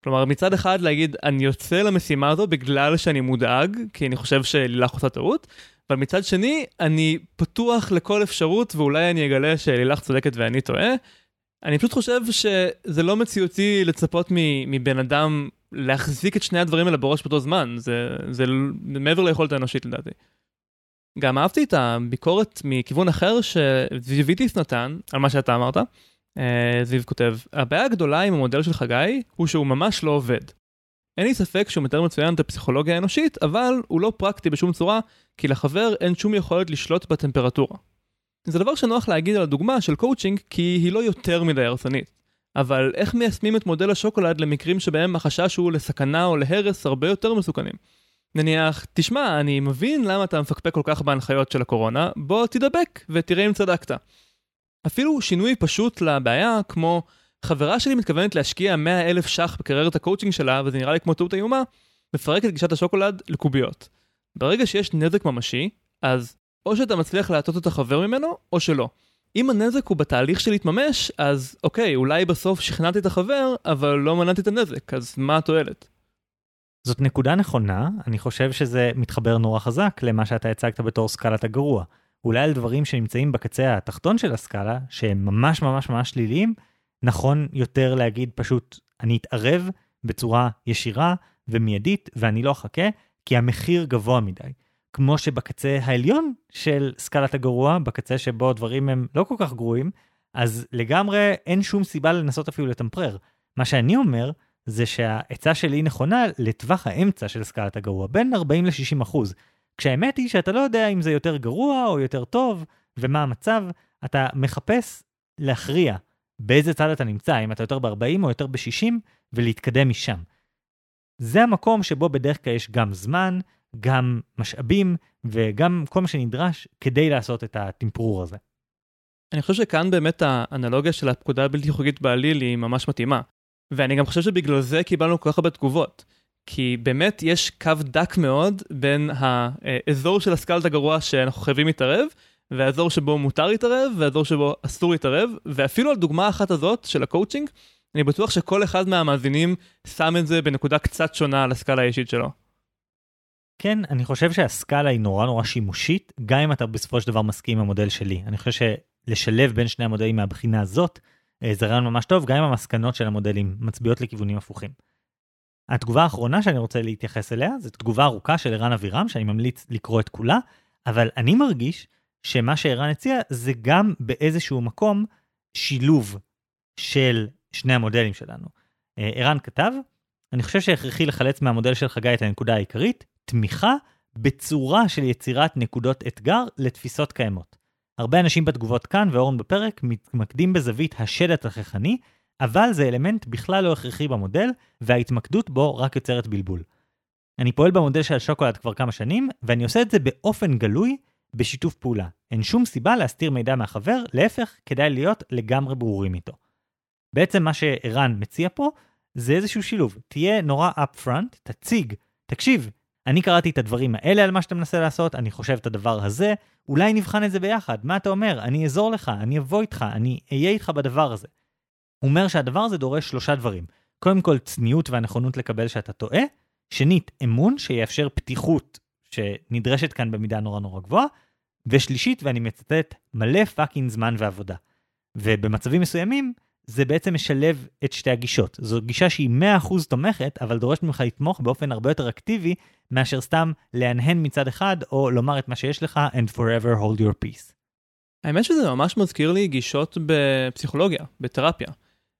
כלומר, מצד אחד להגיד, אני יוצא למשימה הזו בגלל שאני מודאג, כי אני חושב שלילך עושה טעות, אבל מצד שני, אני פתוח לכל אפשרות, ואולי אני אגלה שלילך צודקת ואני טועה. אני פשוט חושב שזה לא מציאותי לצפות מבן אדם להחזיק את שני הדברים האלה בראש באותו זמן, זה, זה מעבר ליכולת האנושית לדעתי. גם אהבתי את הביקורת מכיוון אחר שזיוויטיס נתן על מה שאתה אמרת. אה, זיו כותב, הבעיה הגדולה עם המודל של חגי הוא שהוא ממש לא עובד. אין לי ספק שהוא מתאר מצוין את הפסיכולוגיה האנושית, אבל הוא לא פרקטי בשום צורה, כי לחבר אין שום יכולת לשלוט בטמפרטורה. זה דבר שנוח להגיד על הדוגמה של קואוצ'ינג, כי היא לא יותר מדי הרסנית. אבל איך מיישמים את מודל השוקולד למקרים שבהם החשש הוא לסכנה או להרס הרבה יותר מסוכנים? נניח, תשמע, אני מבין למה אתה מפקפק כל כך בהנחיות של הקורונה, בוא תדבק ותראה אם צדקת. אפילו שינוי פשוט לבעיה, כמו חברה שלי מתכוונת להשקיע 100 אלף ש"ח בקריירת הקואוצ'ינג שלה, וזה נראה לי כמו טעות איומה, מפרק את גישת השוקולד לקוביות. ברגע שיש נזק ממשי, אז או שאתה מצליח להטות את החבר ממנו, או שלא. אם הנזק הוא בתהליך של להתממש, אז אוקיי, אולי בסוף שכנעתי את החבר, אבל לא מנעתי את הנזק, אז מה התועלת? זאת נקודה נכונה, אני חושב שזה מתחבר נורא חזק למה שאתה הצגת בתור סקלת הגרוע. אולי על דברים שנמצאים בקצה התחתון של הסקאלה, שהם ממש ממש ממש שליליים, נכון יותר להגיד פשוט, אני אתערב בצורה ישירה ומיידית, ואני לא אחכה, כי המחיר גבוה מדי. כמו שבקצה העליון של סקלת הגרוע, בקצה שבו דברים הם לא כל כך גרועים, אז לגמרי אין שום סיבה לנסות אפילו לטמפרר. מה שאני אומר, זה שהעצה שלי נכונה לטווח האמצע של סקלת הגרוע, בין 40 ל-60 אחוז. כשהאמת היא שאתה לא יודע אם זה יותר גרוע או יותר טוב, ומה המצב, אתה מחפש להכריע באיזה צד אתה נמצא, אם אתה יותר ב-40 או יותר ב-60, ולהתקדם משם. זה המקום שבו בדרך כלל יש גם זמן, גם משאבים, וגם כל מה שנדרש כדי לעשות את הטמפרור הזה. אני חושב שכאן באמת האנלוגיה של הפקודה הבלתי חוקית בעליל היא ממש מתאימה. ואני גם חושב שבגלל זה קיבלנו כל כך הרבה תגובות. כי באמת יש קו דק מאוד בין האזור של הסקלת הגרוע שאנחנו חייבים להתערב, והאזור שבו מותר להתערב, והאזור שבו אסור להתערב, ואפילו על דוגמה אחת הזאת של הקואוצ'ינג, אני בטוח שכל אחד מהמאזינים שם את זה בנקודה קצת שונה על הסקאלה האישית שלו. כן, אני חושב שהסקאלה היא נורא נורא שימושית, גם אם אתה בסופו של דבר מסכים עם המודל שלי. אני חושב שלשלב בין שני המודלים מהבחינה הזאת, אה, זה רעיון ממש טוב, גם אם המסקנות של המודלים מצביעות לכיוונים הפוכים. התגובה האחרונה שאני רוצה להתייחס אליה, זו תגובה ארוכה של ערן אבירם, שאני ממליץ לקרוא את כולה, אבל אני מרגיש שמה שערן הציע זה גם באיזשהו מקום שילוב של שני המודלים שלנו. אה, ערן כתב, אני חושב שהכרחי לחלץ מהמודל של חגי את הנקודה העיקרית, תמיכה בצורה של יצירת נקודות אתגר לתפיסות קיימות. הרבה אנשים בתגובות כאן ואורן בפרק מתמקדים בזווית השד התככני, אבל זה אלמנט בכלל לא הכרחי במודל, וההתמקדות בו רק יוצרת בלבול. אני פועל במודל של השוקולד כבר כמה שנים, ואני עושה את זה באופן גלוי, בשיתוף פעולה. אין שום סיבה להסתיר מידע מהחבר, להפך, כדאי להיות לגמרי ברורים איתו. בעצם מה שערן מציע פה, זה איזשהו שילוב. תהיה נורא upfront, תציג, תקשיב, אני קראתי את הדברים האלה על מה שאתה מנסה לעשות, אני חושב את הדבר הזה, אולי נבחן את זה ביחד, מה אתה אומר? אני אעזור לך, אני אבוא איתך, אני אהיה איתך בדבר הזה. הוא אומר שהדבר הזה דורש שלושה דברים. קודם כל, צניעות והנכונות לקבל שאתה טועה. שנית, אמון שיאפשר פתיחות שנדרשת כאן במידה נורא נורא גבוהה. ושלישית, ואני מצטט, מלא פאקינג זמן ועבודה. ובמצבים מסוימים, זה בעצם משלב את שתי הגישות. זו גישה שהיא 100% תומכת, אבל דורשת ממך לתמוך באופן הרבה יותר אקטיבי, מאשר סתם להנהן מצד אחד, או לומר את מה שיש לך, and forever hold your peace. האמת שזה ממש מזכיר לי גישות בפסיכולוגיה, בתרפיה.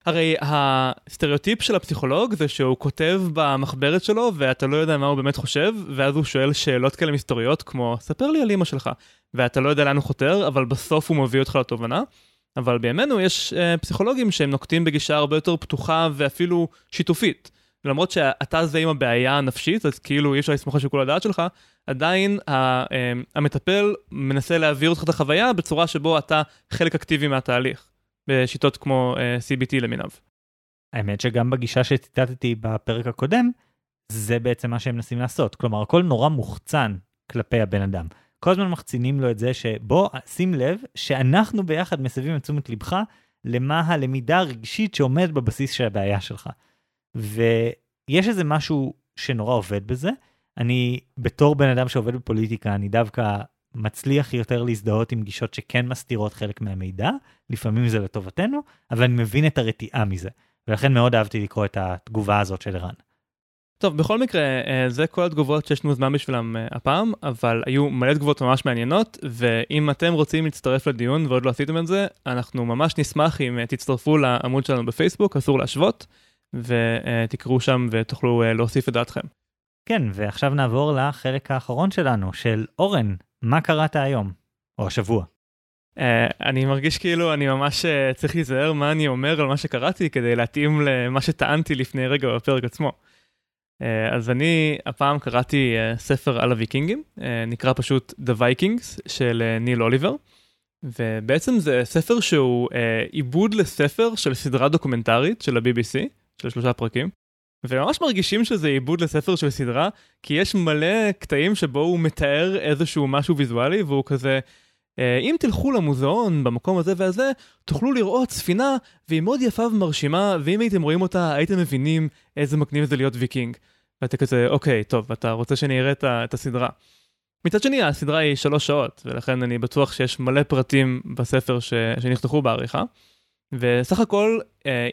הרי הסטריאוטיפ של הפסיכולוג זה שהוא כותב במחברת שלו ואתה לא יודע מה הוא באמת חושב, ואז הוא שואל שאלות כאלה מסתוריות כמו, ספר לי על אמא שלך, ואתה לא יודע לאן הוא חותר, אבל בסוף הוא מביא אותך לתובנה. אבל בימינו יש אה, פסיכולוגים שהם נוקטים בגישה הרבה יותר פתוחה ואפילו שיתופית. למרות שאתה זה עם הבעיה הנפשית, אז כאילו אי אפשר לסמוך על שיקול הדעת שלך, עדיין ה, אה, המטפל מנסה להעביר אותך את החוויה בצורה שבו אתה חלק אקטיבי מהתהליך. בשיטות כמו CBT למיניו. האמת שגם בגישה שציטטתי בפרק הקודם, זה בעצם מה שהם מנסים לעשות. כלומר, הכל נורא מוחצן כלפי הבן אדם. כל הזמן מחצינים לו את זה שבוא, שים לב שאנחנו ביחד מסבים את תשומת לבך למה הלמידה הרגשית שעומד בבסיס של הבעיה שלך. ויש איזה משהו שנורא עובד בזה. אני, בתור בן אדם שעובד בפוליטיקה, אני דווקא מצליח יותר להזדהות עם גישות שכן מסתירות חלק מהמידע, לפעמים זה לטובתנו, אבל אני מבין את הרתיעה מזה. ולכן מאוד אהבתי לקרוא את התגובה הזאת של ערן. טוב, בכל מקרה, אה, זה כל התגובות שיש לנו זמן בשבילם אה, הפעם, אבל היו מלא תגובות ממש מעניינות, ואם אתם רוצים להצטרף לדיון ועוד לא עשיתם את זה, אנחנו ממש נשמח אם אה, תצטרפו לעמוד שלנו בפייסבוק, אסור להשוות, ותקראו שם ותוכלו להוסיף את דעתכם. כן, ועכשיו נעבור לחלק האחרון שלנו, של אורן, מה קראת היום? או השבוע. Uh, אני מרגיש כאילו אני ממש uh, צריך להיזהר מה אני אומר על מה שקראתי כדי להתאים למה שטענתי לפני רגע בפרק עצמו. Uh, אז אני הפעם קראתי uh, ספר על הוויקינגים, uh, נקרא פשוט The Vikings של ניל אוליבר, ובעצם זה ספר שהוא עיבוד לספר של סדרה דוקומנטרית של ה-BBC, של שלושה פרקים, וממש מרגישים שזה עיבוד לספר של סדרה, כי יש מלא קטעים שבו הוא מתאר איזשהו משהו ויזואלי, והוא כזה... אם תלכו למוזיאון במקום הזה והזה, תוכלו לראות ספינה, והיא מאוד יפה ומרשימה, ואם הייתם רואים אותה, הייתם מבינים איזה מגניב זה להיות ויקינג. ואתה כזה, אוקיי, טוב, אתה רוצה שאני אראה את הסדרה. מצד שני, הסדרה היא שלוש שעות, ולכן אני בטוח שיש מלא פרטים בספר ש... שנכתבו בעריכה. וסך הכל,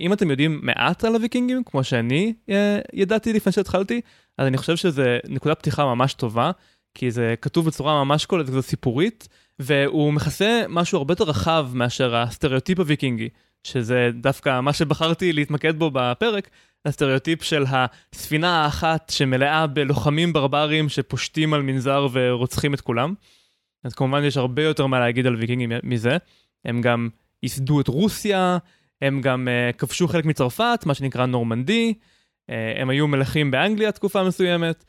אם אתם יודעים מעט על הוויקינגים, כמו שאני ידעתי לפני שהתחלתי, אז אני חושב שזה נקודת פתיחה ממש טובה, כי זה כתוב בצורה ממש כזה סיפורית, והוא מכסה משהו הרבה יותר רחב מאשר הסטריאוטיפ הוויקינגי, שזה דווקא מה שבחרתי להתמקד בו בפרק, הסטריאוטיפ של הספינה האחת שמלאה בלוחמים ברברים שפושטים על מנזר ורוצחים את כולם. אז כמובן יש הרבה יותר מה להגיד על ויקינגים מזה. הם גם ייסדו את רוסיה, הם גם uh, כבשו חלק מצרפת, מה שנקרא נורמנדי, uh, הם היו מלכים באנגליה תקופה מסוימת,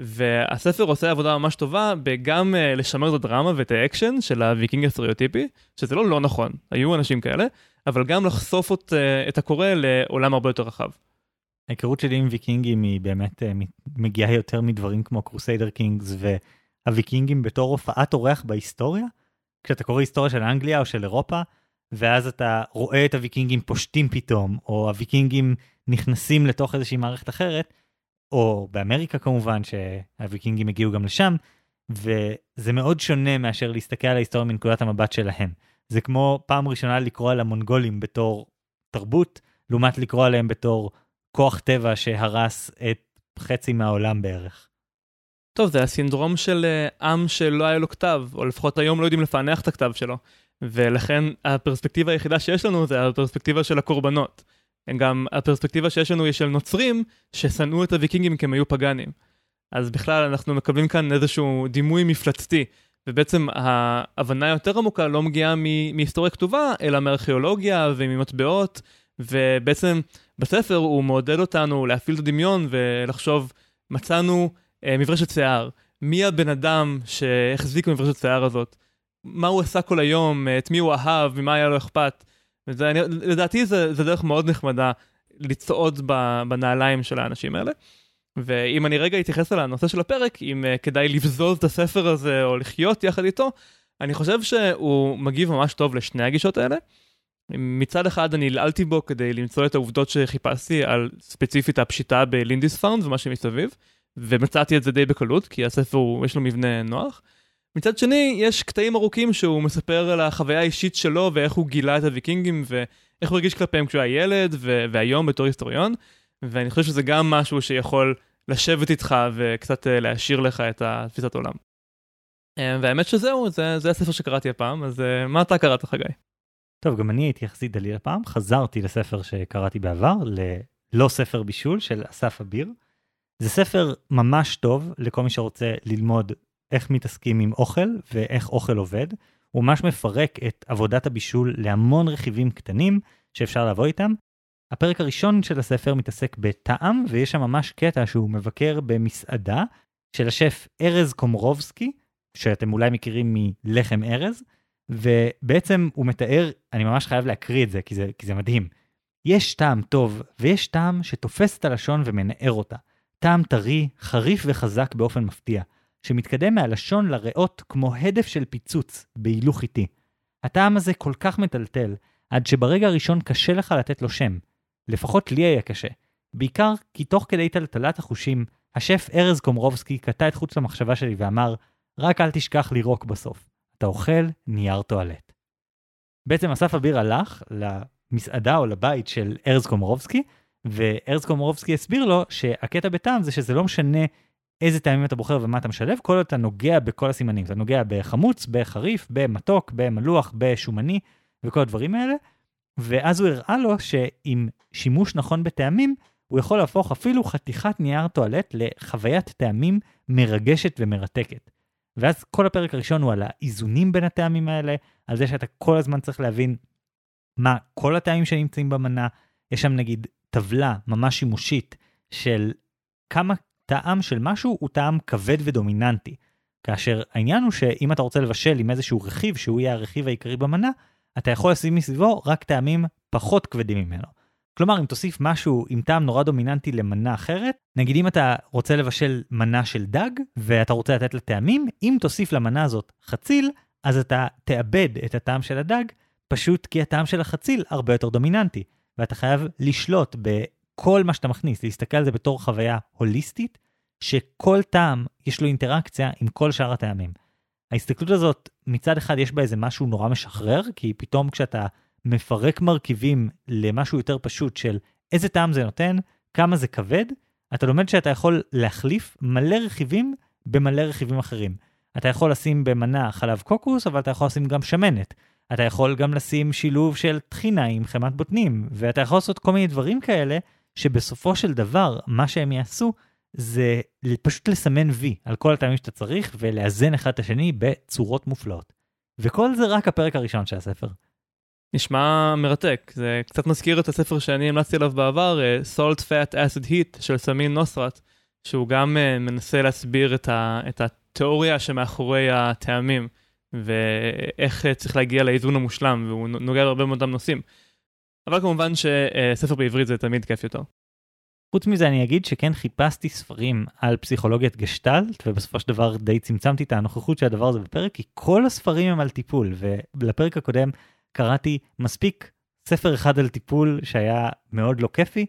והספר עושה עבודה ממש טובה בגם uh, לשמר את הדרמה ואת האקשן של הוויקינג הסטריאוטיפי, שזה לא לא נכון, היו אנשים כאלה, אבל גם לחשוף את, uh, את הקורא לעולם הרבה יותר רחב. ההיכרות שלי עם ויקינגים היא באמת uh, מגיעה יותר מדברים כמו קרוסיידר קינגס והוויקינגים בתור הופעת אורח בהיסטוריה. כשאתה קורא היסטוריה של אנגליה או של אירופה, ואז אתה רואה את הוויקינגים פושטים פתאום, או הוויקינגים נכנסים לתוך איזושהי מערכת אחרת, או באמריקה כמובן, שהוויקינגים הגיעו גם לשם, וזה מאוד שונה מאשר להסתכל על ההיסטוריה מנקודת המבט שלהם. זה כמו פעם ראשונה לקרוא על המונגולים בתור תרבות, לעומת לקרוא עליהם בתור כוח טבע שהרס את חצי מהעולם בערך. טוב, זה הסינדרום של אה, עם שלא היה לו כתב, או לפחות היום לא יודעים לפענח את הכתב שלו. ולכן הפרספקטיבה היחידה שיש לנו זה הפרספקטיבה של הקורבנות. גם הפרספקטיבה שיש לנו היא של נוצרים ששנאו את הוויקינגים כי הם היו פגאנים. אז בכלל אנחנו מקבלים כאן איזשהו דימוי מפלצתי, ובעצם ההבנה היותר עמוקה לא מגיעה מהיסטוריה כתובה, אלא מארכיאולוגיה וממטבעות, ובעצם בספר הוא מעודד אותנו להפעיל את הדמיון ולחשוב, מצאנו אה, מברשת שיער, מי הבן אדם שהחזיק במברשת שיער הזאת? מה הוא עשה כל היום, את מי הוא אהב, ממה היה לו אכפת. וזה, אני, לדעתי זה, זה דרך מאוד נחמדה לצעוד בנעליים של האנשים האלה. ואם אני רגע אתייחס על הנושא של הפרק, אם uh, כדאי לבזוז את הספר הזה או לחיות יחד איתו, אני חושב שהוא מגיב ממש טוב לשני הגישות האלה. מצד אחד אני עלעלתי בו כדי למצוא את העובדות שחיפשתי על ספציפית הפשיטה בלינדיספארן ומה שמסביב, ומצאתי את זה די בקלות, כי הספר הוא, יש לו מבנה נוח. מצד שני, יש קטעים ארוכים שהוא מספר על החוויה האישית שלו ואיך הוא גילה את הוויקינגים ואיך הוא הרגיש כלפיהם כשהוא היה ילד ו- והיום בתור היסטוריון, ואני חושב שזה גם משהו שיכול לשבת איתך וקצת אה, להשאיר לך את תפיסת העולם. אה, והאמת שזהו, זה, זה הספר שקראתי הפעם, אז אה, מה אתה קראת חגי? טוב, גם אני הייתי יחסית דליל הפעם, חזרתי לספר שקראתי בעבר, ללא ספר בישול של אסף אביר. זה ספר ממש טוב לכל מי שרוצה ללמוד איך מתעסקים עם אוכל ואיך אוכל עובד. הוא ממש מפרק את עבודת הבישול להמון רכיבים קטנים שאפשר לבוא איתם. הפרק הראשון של הספר מתעסק בטעם, ויש שם ממש קטע שהוא מבקר במסעדה של השף ארז קומרובסקי, שאתם אולי מכירים מלחם ארז, ובעצם הוא מתאר, אני ממש חייב להקריא את זה, כי זה, כי זה מדהים. יש טעם טוב, ויש טעם שתופס את הלשון ומנער אותה. טעם טרי, חריף וחזק באופן מפתיע, שמתקדם מהלשון לריאות כמו הדף של פיצוץ, בהילוך איטי. הטעם הזה כל כך מטלטל, עד שברגע הראשון קשה לך לתת לו שם. לפחות לי היה קשה. בעיקר כי תוך כדי טלטלת החושים, השף ארז קומרובסקי קטע את חוץ למחשבה שלי ואמר, רק אל תשכח לירוק בסוף. אתה אוכל נייר טואלט. בעצם אסף אביר הלך למסעדה או לבית של ארז קומרובסקי, וארז קומרובסקי הסביר לו שהקטע בטעם זה שזה לא משנה איזה טעמים אתה בוחר ומה אתה משלב, כל עוד אתה נוגע בכל הסימנים. אתה נוגע בחמוץ, בחריף, במתוק, במלוח, בשומני וכל הדברים האלה. ואז הוא הראה לו שעם שימוש נכון בטעמים, הוא יכול להפוך אפילו חתיכת נייר טואלט לחוויית טעמים מרגשת ומרתקת. ואז כל הפרק הראשון הוא על האיזונים בין הטעמים האלה, על זה שאתה כל הזמן צריך להבין מה כל הטעמים שנמצאים במנה. יש שם נגיד טבלה ממש שימושית של כמה טעם של משהו הוא טעם כבד ודומיננטי. כאשר העניין הוא שאם אתה רוצה לבשל עם איזשהו רכיב שהוא יהיה הרכיב העיקרי במנה, אתה יכול לשים מסביבו רק טעמים פחות כבדים ממנו. כלומר, אם תוסיף משהו עם טעם נורא דומיננטי למנה אחרת, נגיד אם אתה רוצה לבשל מנה של דג, ואתה רוצה לתת לה טעמים, אם תוסיף למנה הזאת חציל, אז אתה תאבד את הטעם של הדג, פשוט כי הטעם של החציל הרבה יותר דומיננטי. ואתה חייב לשלוט בכל מה שאתה מכניס, להסתכל על זה בתור חוויה הוליסטית, שכל טעם יש לו אינטראקציה עם כל שאר הטעמים. ההסתכלות הזאת, מצד אחד יש בה איזה משהו נורא משחרר, כי פתאום כשאתה מפרק מרכיבים למשהו יותר פשוט של איזה טעם זה נותן, כמה זה כבד, אתה לומד שאתה יכול להחליף מלא רכיבים במלא רכיבים אחרים. אתה יכול לשים במנה חלב קוקוס, אבל אתה יכול לשים גם שמנת. אתה יכול גם לשים שילוב של טחינה עם חמת בוטנים, ואתה יכול לעשות כל מיני דברים כאלה, שבסופו של דבר, מה שהם יעשו, זה פשוט לסמן וי על כל הטעמים שאתה צריך, ולאזן אחד את השני בצורות מופלאות. וכל זה רק הפרק הראשון של הספר. נשמע מרתק, זה קצת מזכיר את הספר שאני המלצתי עליו בעבר, אה, Salt Fat Acid Heat של סמין נוסרת, שהוא גם uh, מנסה להסביר את, ה, את התיאוריה שמאחורי הטעמים, ואיך uh, צריך להגיע לאיזון המושלם, והוא נוגע בהרבה מאוד נושאים. אבל כמובן שספר בעברית זה תמיד כיף יותר. חוץ מזה אני אגיד שכן חיפשתי ספרים על פסיכולוגיית גשטלט ובסופו של דבר די צמצמתי את הנוכחות של הדבר הזה בפרק כי כל הספרים הם על טיפול ולפרק הקודם קראתי מספיק ספר אחד על טיפול שהיה מאוד לא כיפי,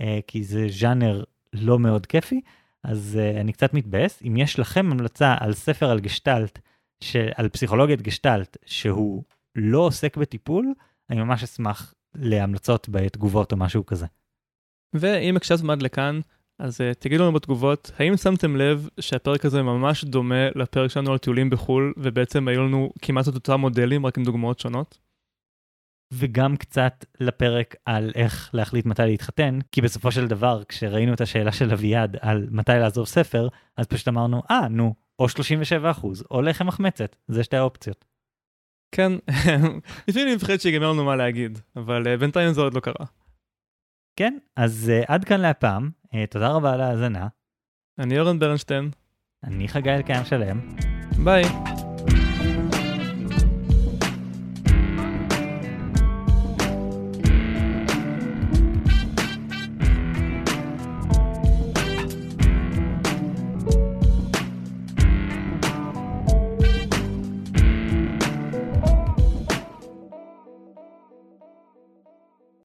אה, כי זה ז'אנר לא מאוד כיפי, אז אה, אני קצת מתבאס. אם יש לכם המלצה על ספר על גשטלט, על פסיכולוגיית גשטלט, שהוא לא עוסק בטיפול, אני ממש אשמח להמלצות בתגובות או משהו כזה. ואם הקשבתם עד לכאן, אז uh, תגידו לנו בתגובות, האם שמתם לב שהפרק הזה ממש דומה לפרק שלנו על טיולים בחו"ל, ובעצם היו לנו כמעט את אותם מודלים, רק עם דוגמאות שונות? וגם קצת לפרק על איך להחליט מתי להתחתן, כי בסופו של דבר, כשראינו את השאלה של אביעד על מתי לעזוב ספר, אז פשוט אמרנו, אה, ah, נו, או 37 אחוז, או לחם מחמצת, זה שתי האופציות. כן, (laughs) לפעמים אני מפחד שיגמר לנו מה להגיד, אבל uh, בינתיים זה עוד לא קרה. כן, אז uh, עד כאן להפעם, uh, תודה רבה על ההאזנה. אני אורן ברנשטיין. אני חגי אלקיים שלם. ביי.